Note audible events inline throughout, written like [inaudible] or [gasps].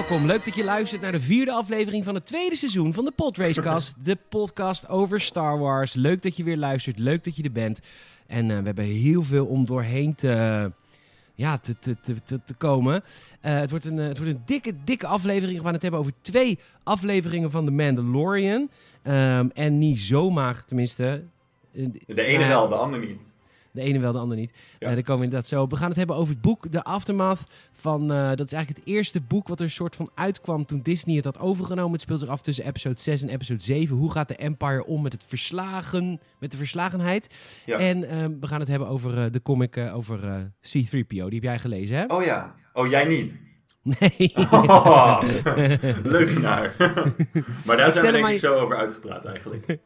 Welkom, leuk dat je luistert naar de vierde aflevering van het tweede seizoen van de Podracecast. de podcast over Star Wars. Leuk dat je weer luistert, leuk dat je er bent. En eh, we hebben heel veel om doorheen te, ja, te, te, te, te, komen. Eh, het, wordt een, eh, het wordt een dikke, dikke aflevering. We gaan het hebben over twee afleveringen van The Mandalorian. Ehm, en niet zomaar, tenminste... De ene wel, de ander niet. De ene wel, de ander niet. Ja. Daar komen we inderdaad zo op. We gaan het hebben over het boek The Aftermath. Van, eh, dat is eigenlijk het eerste boek wat er een soort van uitkwam toen Disney het had overgenomen. Het speelt zich af tussen episode 6 en episode 7. Hoe gaat de Empire om met het verslagen, met de verslagenheid? Ja. En ehm, we gaan het hebben over eh, de comic eh, over eh, C-3PO. Die heb jij gelezen, hè? Oh ja. Oh, jij niet. Nee. Oh, leugenaar. maar daar zijn we denk ik je- zo over uitgepraat eigenlijk.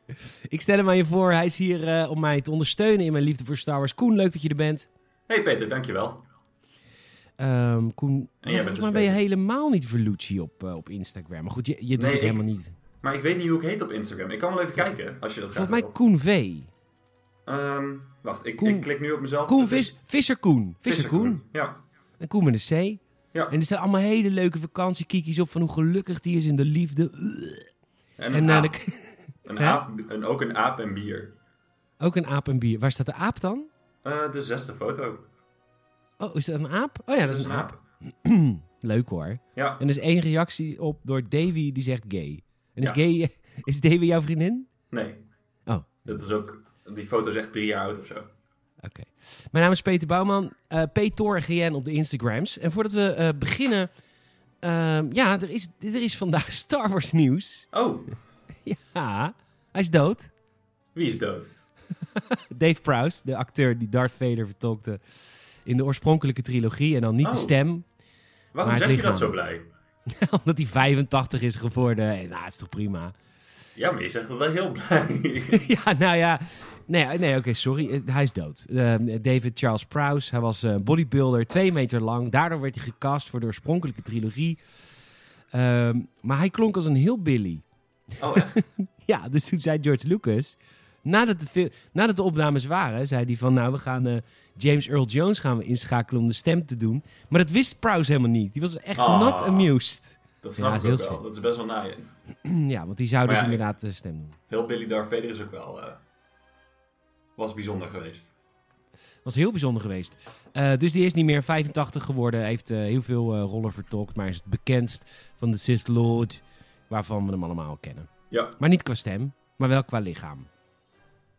Ik stel hem aan je voor. Hij is hier eh, om mij te ondersteunen in mijn liefde voor Star Wars. Koen, leuk dat je er bent. hey Peter, dankjewel. Ehm Koen, volgens dus mij ben je helemaal niet Verlucci op, eh, op Instagram. Maar goed, je, je doet Nee, het ik- helemaal niet. Maar ik weet niet hoe ik heet op Instagram. Ik kan wel even kijken, als je dat graag Volgens mij. Koen V. Ehm, wacht, ik, Koen- ik klik nu op mezelf. Koen Vis, Visser Koen. Visser Koen. Ja. En Koen met een C. Ja. En er staan allemaal hele leuke vakantiekiekjes op van hoe gelukkig die is in de liefde. En En een, eh, aap. de- [laughs] Een aap, en ook een aap en bier. ook een aap en bier. Waar staat de aap dan? Eh, de zesde foto. Oh, is dat een aap? Oh ja, dat is een aap. [clears throat] Leuk hoor. Ja. En er is één reactie op door Davy die zegt gay. En is Ja. gay... [laughs] Is Davy jouw vriendin? Nee. Oh. Dat is ook... Die foto is echt drie jaar oud of zo. Oké. Mijn naam is Peter Bouwman, eh PTORGN op de Instagrams. En voordat we eh, beginnen... ehm, ja, er is, er is vandaag [laughs] Star Wars nieuws. Oh, [laughs] Ja, hij is dood. wie is dood? [laughs] Dave Prowse, de acteur die Darth Vader vertolkte in de oorspronkelijke trilogie. En dan niet de Oh. stem, Waarom zeg je dat zo blij? omdat hij 85 is geworden. En nou, het is toch prima. Ja, maar je zegt dat wel heel blij. [laughs] ja, nou ja. Nee, nee oké, sorry. Eh, Hij is dood. Eh, David Charles Prowse, hij was eh, bodybuilder, twee meter lang. Daardoor werd hij gecast voor de oorspronkelijke trilogie. Ehm, maar hij klonk als een heel Billy. Oh, echt? [laughs] Ja, dus toen zei George Lucas, nadat de, nadat de opnames waren, zei hij van, nou, we gaan eh, James Earl Jones gaan we inschakelen om de stem te doen. Maar dat wist Prowse helemaal niet. Die was echt Ah. not amused. Dat snap ik ook wel. Dat is best wel naaiend. [clears throat] ja, want die zou Maar dus ja, inderdaad de stem doen. Heel Billy Darth Vader is ook wel... eh, was bijzonder geweest. was heel bijzonder geweest. Eh, dus die is niet meer 85 geworden. Heeft eh, heel veel eh, rollen vertolkt. Maar is het bekendst van de Sith Lord. Waarvan we hem allemaal kennen. Ja, Maar niet qua stem, maar wel qua lichaam.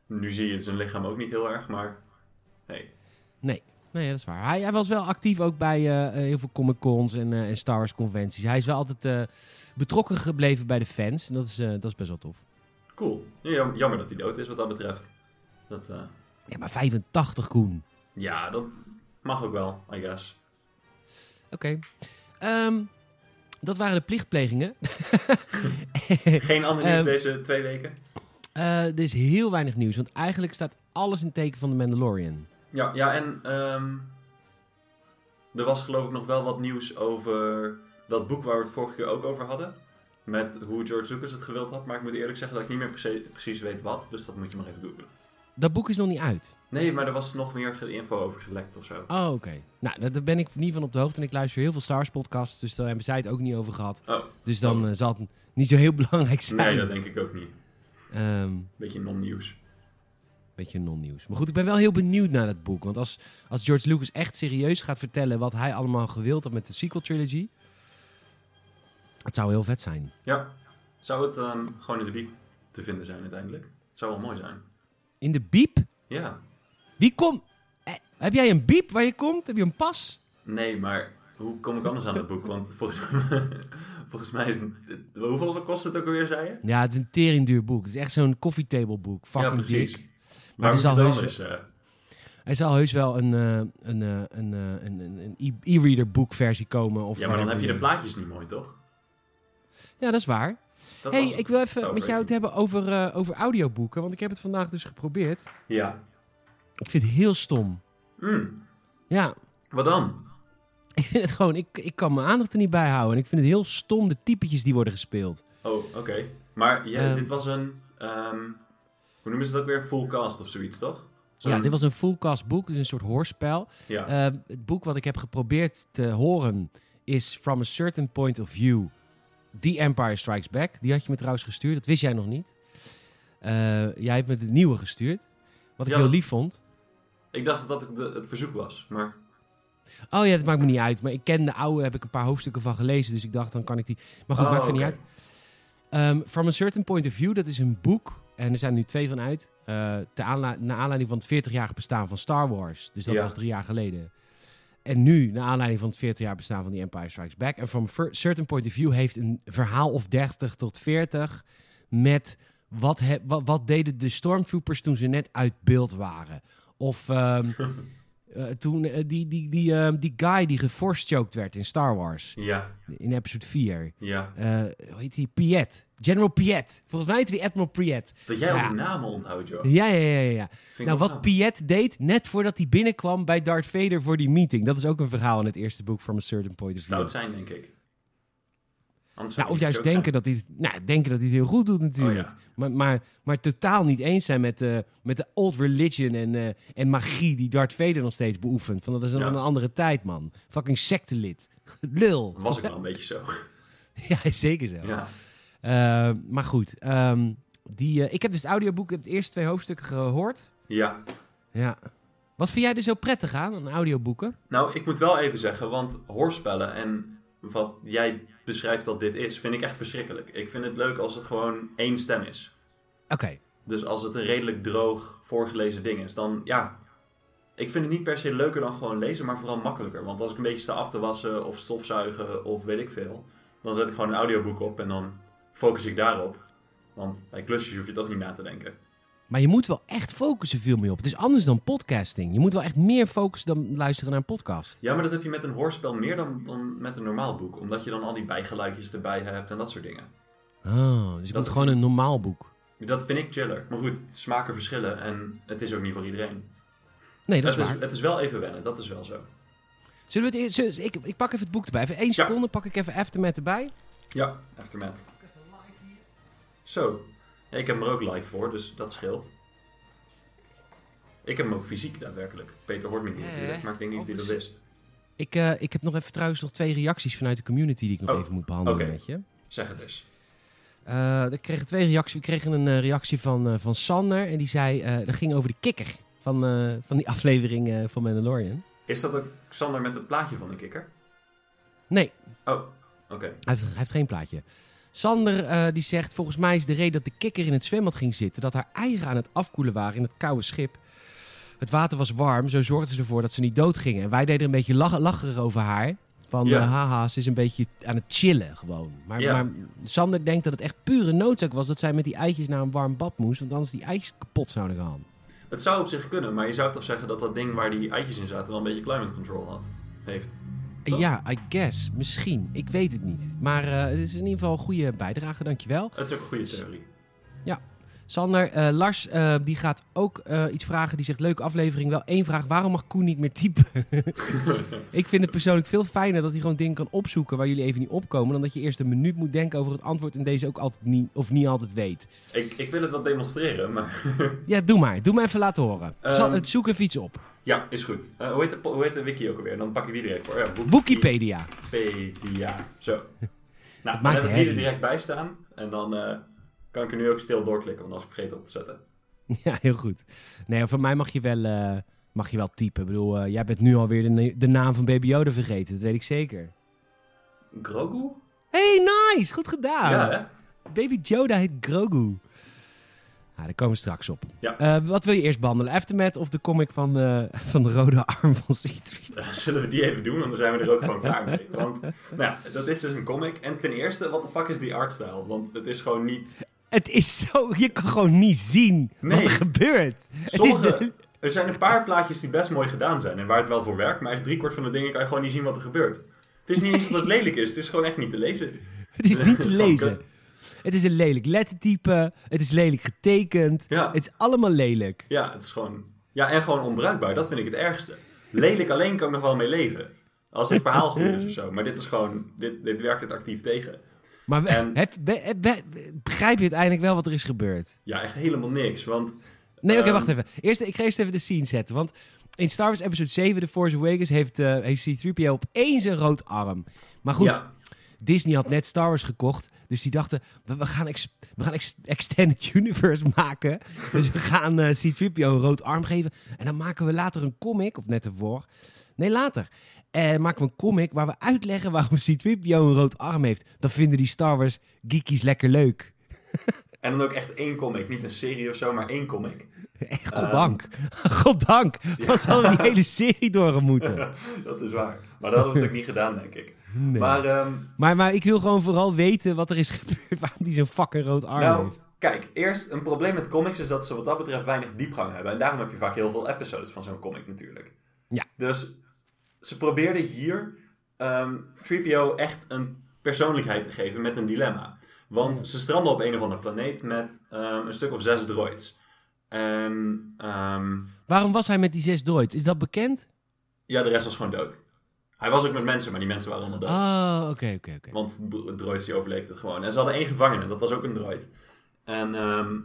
nu zie je zijn lichaam ook niet heel erg, maar... Hey. Nee, nee dat is waar. Hij, hij was wel actief ook bij eh, eh, heel veel Comic Cons en, eh, en Star Wars conventies. Hij is wel altijd betrokken gebleven bij de fans. En dat is, dat is best wel tof. Cool. Ja, jam- jammer dat hij dood is wat dat betreft. Dat, Ja, maar 85, Koen. ja, dat mag ook wel, I guess. Oké. Ehm, dat waren de plichtplegingen. [laughs] Geen ander nieuws Ehm, deze twee weken? Er is heel weinig nieuws, want eigenlijk staat alles in teken van de Mandalorian. Ja, ja en ehm, er was geloof ik nog wel wat nieuws over dat boek waar we het vorige keer ook over hadden. Met hoe George Lucas het gewild had. Maar ik moet eerlijk zeggen dat ik niet meer precie- precies weet wat. Dus dat moet je maar even googlen. Dat boek is nog niet uit. Nee, maar er was nog meer info over gelekt of zo. Oh, oké. Nou, daar- ben ik niet van op de hoogte. En ik luister heel veel Star Wars podcasts, dus daar hebben zij het ook niet over gehad. Oh, Dus dan Oh. eh, zal het niet zo heel [laughs] belangrijk zijn. nee, dat denk ik ook niet. Ehm, Beetje non-nieuws. Beetje non-nieuws. Maar goed, ik ben wel heel benieuwd naar dat boek. Want als, als George Lucas echt serieus gaat vertellen wat hij allemaal gewild had met de sequel trilogy... Het zou heel vet zijn. Ja, zou het ehm, gewoon in de biep te vinden zijn uiteindelijk? Het zou wel mooi zijn. In de biep? Ja. Wie komt... Eh, heb jij een biep waar je komt? Heb je een pas? Nee, maar hoe kom ik anders aan het boek? Want volgens, [laughs] volgens mij is het... Hoeveel kost het ook alweer, zei je? Ja, het is een teringduur boek. Het is echt zo'n koffietable boek. ja, precies. dik. Maar moet zal het heus- anders? eh, Hij zal heus wel een, eh, een, eh, een, een, een, een e-reader boekversie komen. Of ja, maar dan heb je de plaatjes niet mooi, toch? Ja, dat is waar. Dat hey, ik wil even met jou het hebben over, over audioboeken. Want ik heb het vandaag dus geprobeerd. Ja. Ik vind het heel stom. Hmm, Ja, Wat dan? ik vind het gewoon... Ik, ik kan mijn aandacht er niet bij houden. En ik vind het heel stom, de typetjes die worden gespeeld. Oh, oké. Maar Ehm. dit was een... ehm, hoe noemen ze dat ook weer? Full cast of zoiets, toch? Ja, dit was een fullcast boek, dus een soort hoorspel. Ja. Eh, het boek wat ik heb geprobeerd te horen is From a Certain Point of View The Empire Strikes Back. Die had je me trouwens gestuurd. Dat wist jij nog niet. Eh, jij hebt me de nieuwe gestuurd. Wat ik Ja. heel lief vond. Ik dacht dat het de- het verzoek was, maar... Oh ja, dat maakt me niet uit. Maar ik ken de oude, heb ik een paar hoofdstukken van gelezen. Dus ik dacht, dan kan ik die... Maar goed, Oh, maakt oké. niet uit. Ehm, From a Certain Point of View, dat is een boek. En er zijn nu twee van uit. te aanla- naar aanleiding van het 40-jarig bestaan van Star Wars. Dus dat Ja. was drie jaar geleden. En nu, naar aanleiding van het 40-jaar bestaan van The Empire Strikes Back. En From a Certain Point of View heeft een verhaal of 30 tot 40 met wat, he- wat, wat deden de stormtroopers toen ze net uit beeld waren. Of ehm, [laughs] eh, toen eh, die, die, die, ehm, die guy die geforce-choked werd in Star Wars. Ja, In episode 4. ja. Eh, hoe heet hij? Piet. General Piet. Volgens mij heet hij Admiral Piet. Dat jij al Ja. die namen onthoudt, joh. Ja, ja, ja, ja. Vind Nou, wat. Piet deed net voordat hij binnenkwam bij Darth Vader voor die meeting. Dat is ook een verhaal in het eerste boek From a Certain Point of View. Stout zijn, denk ik. Nou, of juist denken dat, hij, nou, denken dat hij het heel goed doet natuurlijk. Oh, ja. maar, maar, maar totaal niet eens zijn met, eh, met de old religion en, eh, en magie die Darth Vader nog steeds beoefent. Van dat is Ja. een andere tijd, man. Fucking sectelid. [laughs] Lul. Was ik wel een beetje zo. [laughs] Ja, zeker zo. Ja. Eh, maar goed, ehm, die, ik heb dus het audioboek, ik heb de eerste twee hoofdstukken gehoord. ja. Ja. Wat vind jij er zo prettig aan, aan audioboeken? Nou, ik moet wel even zeggen, want hoorspellen en wat jij beschrijft dat dit is, vind ik echt verschrikkelijk. Ik vind het leuk als het gewoon één stem is. Oké. Dus als het een redelijk droog voorgelezen ding is, dan ja. Ik vind het niet per se leuker dan gewoon lezen, maar vooral makkelijker. Want als ik een beetje sta af te wassen of stofzuigen of weet ik veel, dan zet ik gewoon een audioboek op en dan focus ik daarop. Want bij klusjes hoef je toch niet na te denken. Maar je moet wel echt focussen veel meer op. Het is anders dan podcasting. Je moet wel echt meer focussen dan luisteren naar een podcast. Ja, maar dat heb je met een hoorspel meer dan, dan met een normaal boek. Omdat je dan al die bijgeluidjes erbij hebt en dat soort dingen. Oh, dus ik Dat- moet gewoon een normaal boek. Dat vind ik chiller. Maar goed, smaken verschillen en het is ook niet voor iedereen. Nee, dat is waar. is, het is wel even wennen, dat is wel zo. Zullen we het eerst, ik, ik pak even het boek erbij. Even één Ja. seconde, pak ik even Aftermath erbij. Ja, Aftermath. Zo. Ik heb hem er ook live voor, dus dat scheelt. Ik heb hem ook fysiek daadwerkelijk. Peter hoort me niet natuurlijk, maar ik denk niet dat hij dat wist. Ik, eh, ik heb nog even trouwens nog twee reacties vanuit de community die ik nog Oh, even moet behandelen met je. Zeg het eens. Eh, ik kreeg twee reacties. We kregen een eh, reactie van, eh, van Sander. En die zei, eh dat ging over de kikker van, eh, van die [laughs] aflevering eh, van Mandalorian. Is dat ook Sander met het plaatje van de kikker? Nee, Oh, oké. hij heeft, hij heeft geen plaatje. Sander eh, die zegt, volgens mij is de reden dat de kikker in het zwembad ging zitten... dat haar eieren aan het afkoelen waren in het koude schip. Het water was warm, zo zorgden ze ervoor dat ze niet dood gingen. En wij deden een beetje lach, lacherig over haar. Van, Ja. eh, haha, ze is een beetje aan het chillen gewoon. Maar, Ja. maar Sander denkt dat het echt pure noodzaak was... dat zij met die eitjes naar een warm bad moest... want anders die eitjes kapot zouden gaan. Het zou op zich kunnen, maar je zou toch zeggen dat dat ding waar die eitjes in zaten wel een beetje climate control had. Heeft. Toch? Ja, I guess. Misschien. Ik weet het niet. Maar eh, het is in ieder geval een goede bijdrage, dankjewel. Het is ook een goede theorie. Sander, eh, Lars, eh, die gaat ook iets vragen. Die zegt, leuke aflevering. Wel één vraag, waarom mag Koen niet meer typen? [laughs] ik vind het persoonlijk veel fijner dat hij gewoon dingen kan opzoeken... waar jullie even niet opkomen... dan dat je eerst een minuut moet denken over het antwoord... en deze ook altijd niet, of niet altijd weet. Ik, ik wil het wel demonstreren, maar Ja, doe maar. Doe maar even laten horen. Zal, Ehm, zoek even iets op. ja, is goed. Eh, hoe, heet de, hoe heet de wiki ook alweer? Dan pak ik die direct voor. Ja, Wikipedia. Wikipedia. Zo. [laughs] Nou, dan maakt heb ik die er direct bij staan. En dan eh, kan ik er nu ook stil doorklikken, want als ik vergeet op te zetten. [laughs] Ja, heel goed. Nee, van mij mag je wel, eh, mag je wel typen. Ik bedoel, jij bent nu alweer de, de naam van Baby Yoda vergeten. Dat weet ik zeker. Grogu? Hey, nice! Goed gedaan. Ja, hè? Baby Yoda heet Grogu. Nou, daar komen we straks op. Ja. Eh, wat wil je eerst behandelen? Aftermath of de comic van, eh, [laughs] van de rode arm van C3? Eh, Zullen we die even doen, want dan zijn we er ook gewoon klaar mee. [laughs] Want, nou ja, dat is dus een comic. En ten eerste, wat de fuck is die artstyle? Want het is gewoon niet... Het is zo... Je kan gewoon niet zien wat er gebeurt. Het is de- Er zijn een paar plaatjes die best mooi gedaan zijn en waar het wel voor werkt. Maar echt driekwart van de dingen kan je gewoon niet zien wat er gebeurt. Het is niet eens [laughs] dat het lelijk is, het is gewoon echt niet te lezen. het is niet te lezen. Het is een lelijk lettertype. Het is lelijk getekend. Ja. Het is allemaal lelijk. Ja, het is gewoon... Ja, en gewoon onbruikbaar. Dat vind ik het ergste. Lelijk alleen kan ik nog wel mee leven. Als het verhaal goed is of zo. Maar dit is gewoon... Dit, dit werkt het actief tegen. Maar we- En- heb- begrijp je uiteindelijk wel wat er is gebeurd? Ja, echt helemaal niks. Want... Nee, oké, Ehm, wacht even. Eerst, ik ga eerst even de scene zetten. Want in Star Wars Episode 7, The Force Awakens, heeft, eh heeft C-3PO opeens een rood arm. Maar goed, Ja, Disney had net Star Wars gekocht. Dus die dachten, we, we gaan, ex- we gaan ex- Extended [laughs] Universe maken. Dus we gaan C-3PO een rood arm geven. En dan maken we later een comic, of net ervoor. Nee, later. En maken we een comic waar we uitleggen waarom C-3PO een rood arm heeft. Dan vinden die Star Wars geekies lekker leuk. [laughs] en dan ook echt één comic. Niet een serie of zo, maar één comic. Echt, goddank. [laughs] goddank. We zouden die hele serie door moeten. dat is waar. Maar dat hadden we natuurlijk niet gedaan, denk ik. Nee. Maar, ehm, Maar, maar ik wil gewoon vooral weten wat er is [laughs] gebeurd. Waarom die zo'n fucking rood arm nou, heeft. kijk, eerst een probleem met comics is dat ze wat dat betreft weinig diepgang hebben. En daarom heb je vaak heel veel episodes van zo'n comic natuurlijk. Ja. Dus ze probeerden hier ehm 3PO echt een persoonlijkheid te geven met een dilemma. Want ze stranden op een of andere planeet met ehm, een stuk of zes droids. En Waarom was hij met die zes droids? Is dat bekend? ja, de rest was gewoon dood. Hij was ook met mensen, maar die mensen waren allemaal dood. Oh, oké, oké, oké. Want de droids die overleefden het gewoon. En ze hadden één gevangene, dat was ook een droid. En ehm,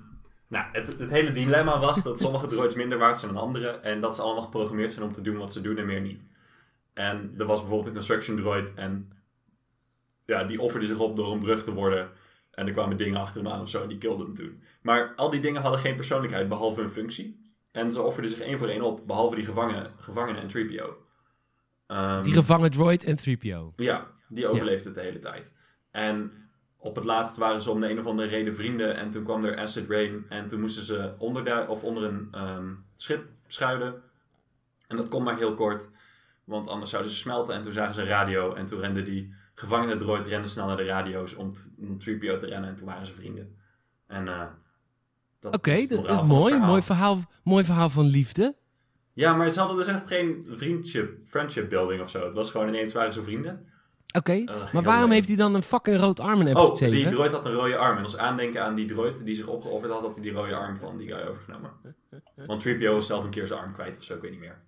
nou, het, het hele dilemma was dat sommige droids minder waard zijn dan andere. En dat ze allemaal geprogrammeerd zijn om te doen wat ze doen en meer niet. En er was bijvoorbeeld een construction droid en ja, die offerde zich op door een brug te worden. En er kwamen dingen achter hem aan of zo en die killden hem toen. Maar al die dingen hadden geen persoonlijkheid behalve hun functie. En ze offerden zich één voor één op, behalve die gevangen, gevangenen en 3PO. Ehm, Die gevangen droid en 3PO. ja, die overleefde het de hele tijd. En op het laatst waren ze om de een of andere reden vrienden. En toen kwam er acid rain. En toen moesten ze onder, de, of onder een ehm, schip schuilen. En dat kon maar heel kort. Want anders zouden ze smelten. En toen zagen ze een radio. En toen rende die gevangene droid rende snel naar de radio's om, om 3PO te rennen. En toen waren ze vrienden. En eh dat Oké, is dat mooi. verhaal. Mooi verhaal, mooi verhaal van liefde. Ja, maar ze hadden dus echt geen vriendship, friendship building of zo. Het was gewoon ineens waren ze vrienden. Oké, maar waarom heeft hij dan een fucking rood arm in Oh, 7? die droid had een rode arm. En als aandenken aan die droid die zich opgeofferd had, had hij die rode arm van die guy overgenomen. Want 3PO was zelf een keer zijn arm kwijt of zo, ik weet niet meer.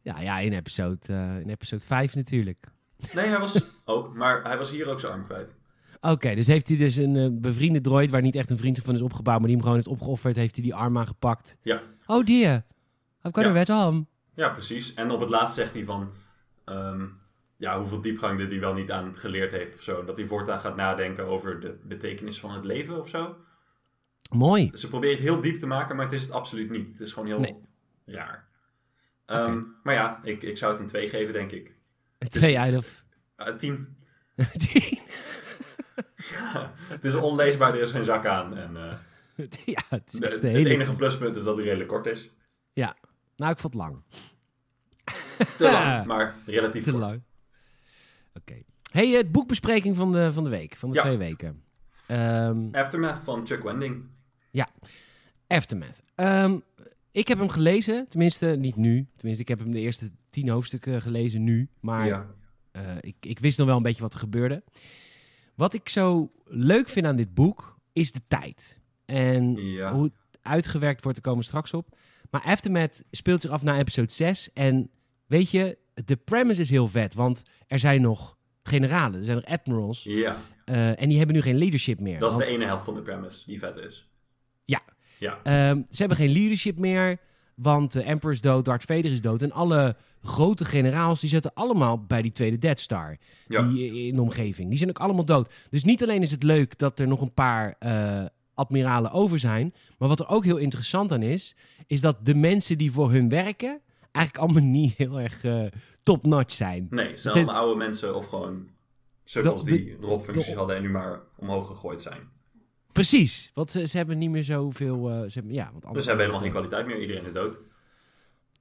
Ja, ja in, episode, eh, in episode 5 natuurlijk. Nee, hij was [laughs] ook, maar hij was hier ook zijn arm kwijt. Oké, dus heeft hij dus een eh, bevriende droid waar niet echt een vriendschap van is opgebouwd, maar die hem gewoon heeft opgeofferd, heeft hij die arm aangepakt. Ja. Oh dear, I've got Ja. a red arm. Ja, precies. En op het laatst zegt hij van, ehm, ja, hoeveel diepgang dit hij wel niet aan geleerd heeft of zo. Dat hij voortaan gaat nadenken over de betekenis van het leven of zo. Mooi. Ze proberen het heel diep te maken, maar het is het absoluut niet. Het is gewoon heel Nee. raar. Ehm. Maar ja, ik, ik zou het een 2 geven, denk ik. Twee uit of... Uh, 10. Tien. [laughs] [laughs] het is onleesbaar, er is geen zak aan. En, eh, [laughs] ja, het de- het een enige pluspunt is dat hij redelijk kort is. Nou, ik vond het lang. Te lang, maar relatief Te kort. lang. Oké. Hey, het boekbespreking van de, van de week, van de Ja. twee weken. Ehm, Aftermath van Chuck Wending. Aftermath. Ehm, ik heb hem gelezen, tenminste niet nu. Tenminste, ik heb hem de eerste tien hoofdstukken gelezen nu. Maar ja. eh, ik, ik wist nog wel een beetje wat er gebeurde. Wat ik zo leuk vind aan dit boek, is de tijd. En Ja. hoe het uitgewerkt wordt, daar komen we straks op. Maar Aftermath speelt zich af na episode 6. En weet je, de premise is heel vet. Want er zijn nog generalen, er zijn nog admirals. ja, eh, en die hebben nu geen leadership meer. dat is Want- de ene helft van de premise die vet is. Ja. Ja, Ehm, ze hebben geen leadership meer, want de Emperor is dood, Darth Vader is dood. En alle grote generaals, die zitten allemaal bij die tweede Death Star. ja. Die in de omgeving. Die zijn ook allemaal dood. Dus niet alleen is het leuk dat er nog een paar eh, admiralen over zijn. Maar wat er ook heel interessant aan is, is dat de mensen die voor hun werken... eigenlijk allemaal [laughs] niet heel erg eh, top-notch zijn. Nee, het zijn allemaal oude mensen of gewoon De- die rotfuncties de- hadden en nu maar omhoog gegooid zijn. Precies, want ze, ze hebben niet meer zoveel... eh ze hebben, ja, want Dus ze hebben helemaal geen kwaliteit meer, iedereen is dood.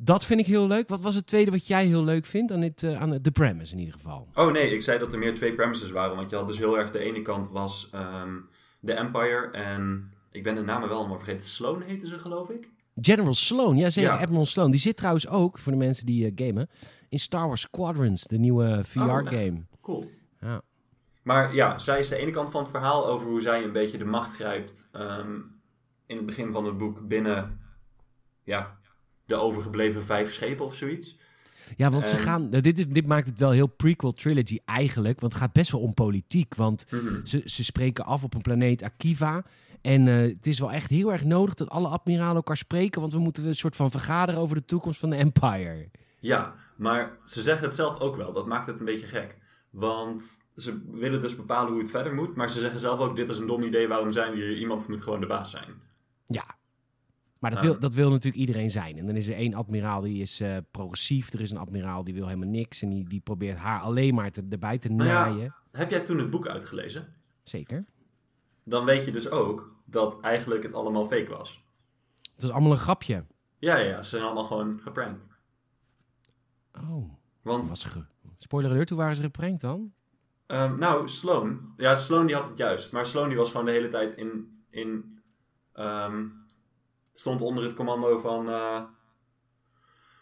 Dat vind ik heel leuk. Wat was het tweede wat jij heel leuk vindt aan, dit, eh, aan de premise in ieder geval? Oh nee, ik zei dat er meer twee premises waren. Want je had dus heel erg de ene kant was ehm, de Empire en ik ben de namen wel allemaal vergeten. Sloan heette ze geloof ik. General Sloan, ja zeker, Ja. Admiral Sloan. Die zit trouwens ook, voor de mensen die eh, gamen, in Star Wars Squadrons, de nieuwe VR-game. Cool. Ja. Maar ja, zij is de ene kant van het verhaal over hoe zij een beetje de macht grijpt ehm, in het begin van het boek binnen ja, de overgebleven vijf schepen of zoiets. Ja, want ze gaan. nou, Dit, dit maakt het wel heel prequel trilogy eigenlijk. Want het gaat best wel om politiek. Want Mhm. ze, ze spreken af op een planeet Akiva. En eh, het is wel echt heel erg nodig dat alle admiralen elkaar spreken. Want we moeten een soort van vergaderen over de toekomst van de Empire. Ja, maar ze zeggen het zelf ook wel. Dat maakt het een beetje gek. Want ze willen dus bepalen hoe het verder moet. Maar ze zeggen zelf ook, dit is een dom idee, waarom zijn we hier? Iemand moet gewoon de baas zijn. Ja. Maar dat, wil, dat wil natuurlijk iedereen zijn. En dan is er één admiraal die is eh, progressief. Er is een admiraal die wil helemaal niks. En die, die probeert haar alleen maar te, erbij te Nou ja. naaien. Heb jij toen het boek uitgelezen? Zeker. Dan weet je dus ook dat eigenlijk het allemaal fake was. Het was allemaal een grapje. Ja, ja, ja, ze zijn allemaal gewoon geprankt. Oh. Want, Was ge... Spoiler alert, hoe waren ze geprankt dan? ehm, nou, Sloan. Ja, Sloan die had het juist. Maar Sloan die was gewoon de hele tijd in... in ehm, stond onder het commando van eh,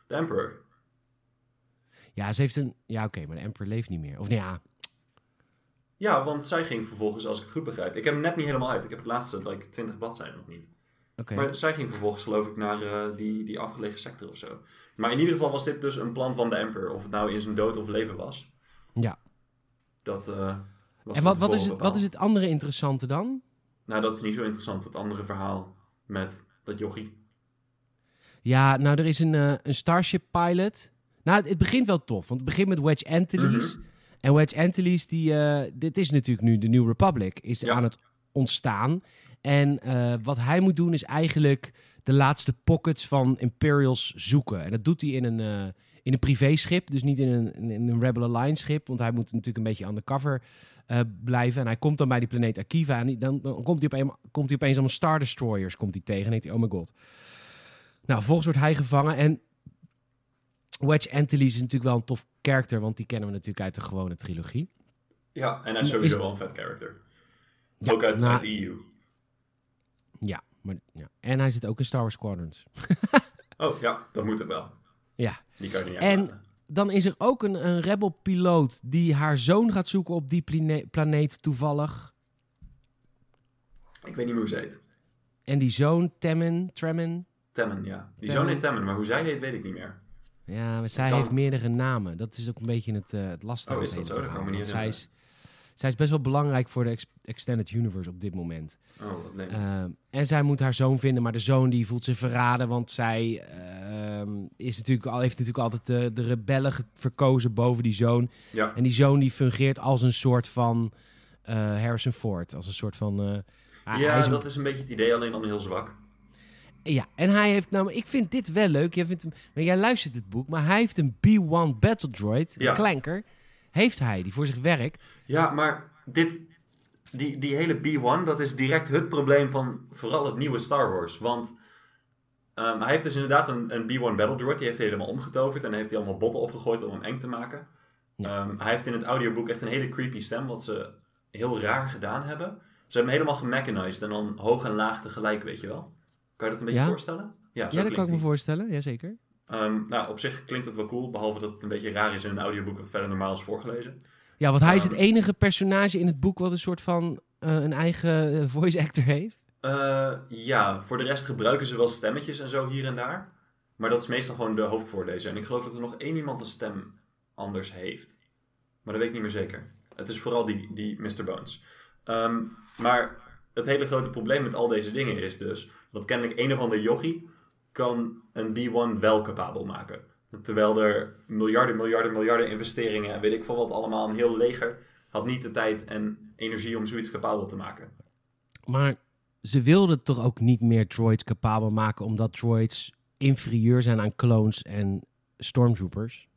de Emperor. Ja, ze heeft een... Ja, oké, maar de Emperor leeft niet meer. Of nee, ja. Ja, want zij ging vervolgens, als ik het goed begrijp... Ik heb hem net niet helemaal uit. Ik heb het laatste, like, 20 bladzijden nog niet. Oké. Maar zij ging vervolgens, geloof ik, naar eh, die, die afgelegen sector of zo. Maar in ieder geval was dit dus een plan van de Emperor. Of het nou in zijn dood of leven was. Ja. Dat was En wat, wat, is het, wat is het andere interessante dan? Nou, dat is niet zo interessant. Het andere verhaal met dat jochie. Ja, nou, er is een, eh, een Starship pilot. Nou, het, het begint wel tof, want het begint met Wedge Antilles. Mhm. En Wedge Antilles, die, eh, dit is natuurlijk nu de New Republic, is Ja. aan het ontstaan. En eh, wat hij moet doen is eigenlijk de laatste pockets van Imperials zoeken. En dat doet hij in een, in een privéschip, dus niet in een, in een Rebel Alliance schip. Want hij moet natuurlijk een beetje undercover eh blijven. En hij komt dan bij die planeet Akiva. En dan, dan komt, hij opeens, komt hij opeens allemaal Star Destroyers komt hij tegen. En denkt hij, oh my god. Nou, vervolgens wordt hij gevangen. En Wedge Antilles is natuurlijk wel een tof karakter. Want die kennen we natuurlijk uit de gewone trilogie. Ja, en hij is sowieso wel een vet character. Ja, ook uit, nou, uit de EU. Ja, maar, ja. En hij zit ook in Star Wars Squadrons. [laughs] Oh, ja, dat moet ook wel. Ja. Die kan je niet En-. Dan is er ook een, een rebel-piloot die haar zoon gaat zoeken op die plane- planeet toevallig. Ik weet niet meer hoe ze heet. En die zoon, Temmen, Tremen. Temmen, ja. Die Temmen. zoon heet Temmen, maar hoe zij heet weet ik niet meer. Ja, maar zij heeft meerdere namen. Dat is ook een beetje het, eh, het lastige. Oh, is dat zo? Dat kan verhaal. me niet Want zij is, zij is best wel belangrijk voor de ex- Extended Universe op dit moment. Oh, leuk. Eh, en zij moet haar zoon vinden, maar de zoon die voelt zich verraden, want zij ehm, is natuurlijk al, heeft natuurlijk altijd de, de rebellen verkozen boven die zoon. ja. En die zoon die fungeert als een soort van eh, Harrison Ford, als een soort van... eh, ja, is dat is een beetje het idee, alleen dan heel zwak. ja, en hij heeft nou, ik vind dit wel leuk. Jij, vindt hem, maar jij luistert het boek, maar hij heeft een B1 Battle Droid, Ja. een klanker, heeft hij, die voor zich werkt. Ja, maar dit, die, die hele B1, dat is direct het probleem van vooral het nieuwe Star Wars. Want ehm, hij heeft dus inderdaad een, een B1 Battle Droid, die heeft hij helemaal omgetoverd en heeft hij allemaal botten opgegooid om hem eng te maken. Ja. Ehm, hij heeft in het audioboek echt een hele creepy stem, wat ze heel raar gedaan hebben. Ze hebben hem helemaal gemechanized en dan hoog en laag tegelijk, weet je wel. Kan je dat een beetje Ja? voorstellen? Ja, dat kan ik me voorstellen, jazeker. Ehm, nou, op zich klinkt het wel cool, behalve dat het een beetje raar is in een audioboek wat verder normaal is voorgelezen. Ja, want hij is het Ehm. enige personage in het boek wat een soort van eh, een eigen eh, voice actor heeft. Eh, ja, voor de rest gebruiken ze wel stemmetjes en zo hier en daar. Maar dat is meestal gewoon de hoofdvoorlezer. En ik geloof dat er nog één iemand een stem anders heeft. Maar dat weet ik niet meer zeker. Het is vooral die, die Mr. Bones. Ehm, maar het hele grote probleem met al deze dingen is dus... dat kennelijk een of ander yogi kan een B1 wel capabel maken. Terwijl er miljarden, miljarden, miljarden investeringen... en weet ik veel wat allemaal, een heel leger... had niet de tijd en energie om zoiets capabel te maken. Maar ze wilden toch ook niet meer droids capabel maken, omdat droids inferieur zijn aan clones en stormtroopers.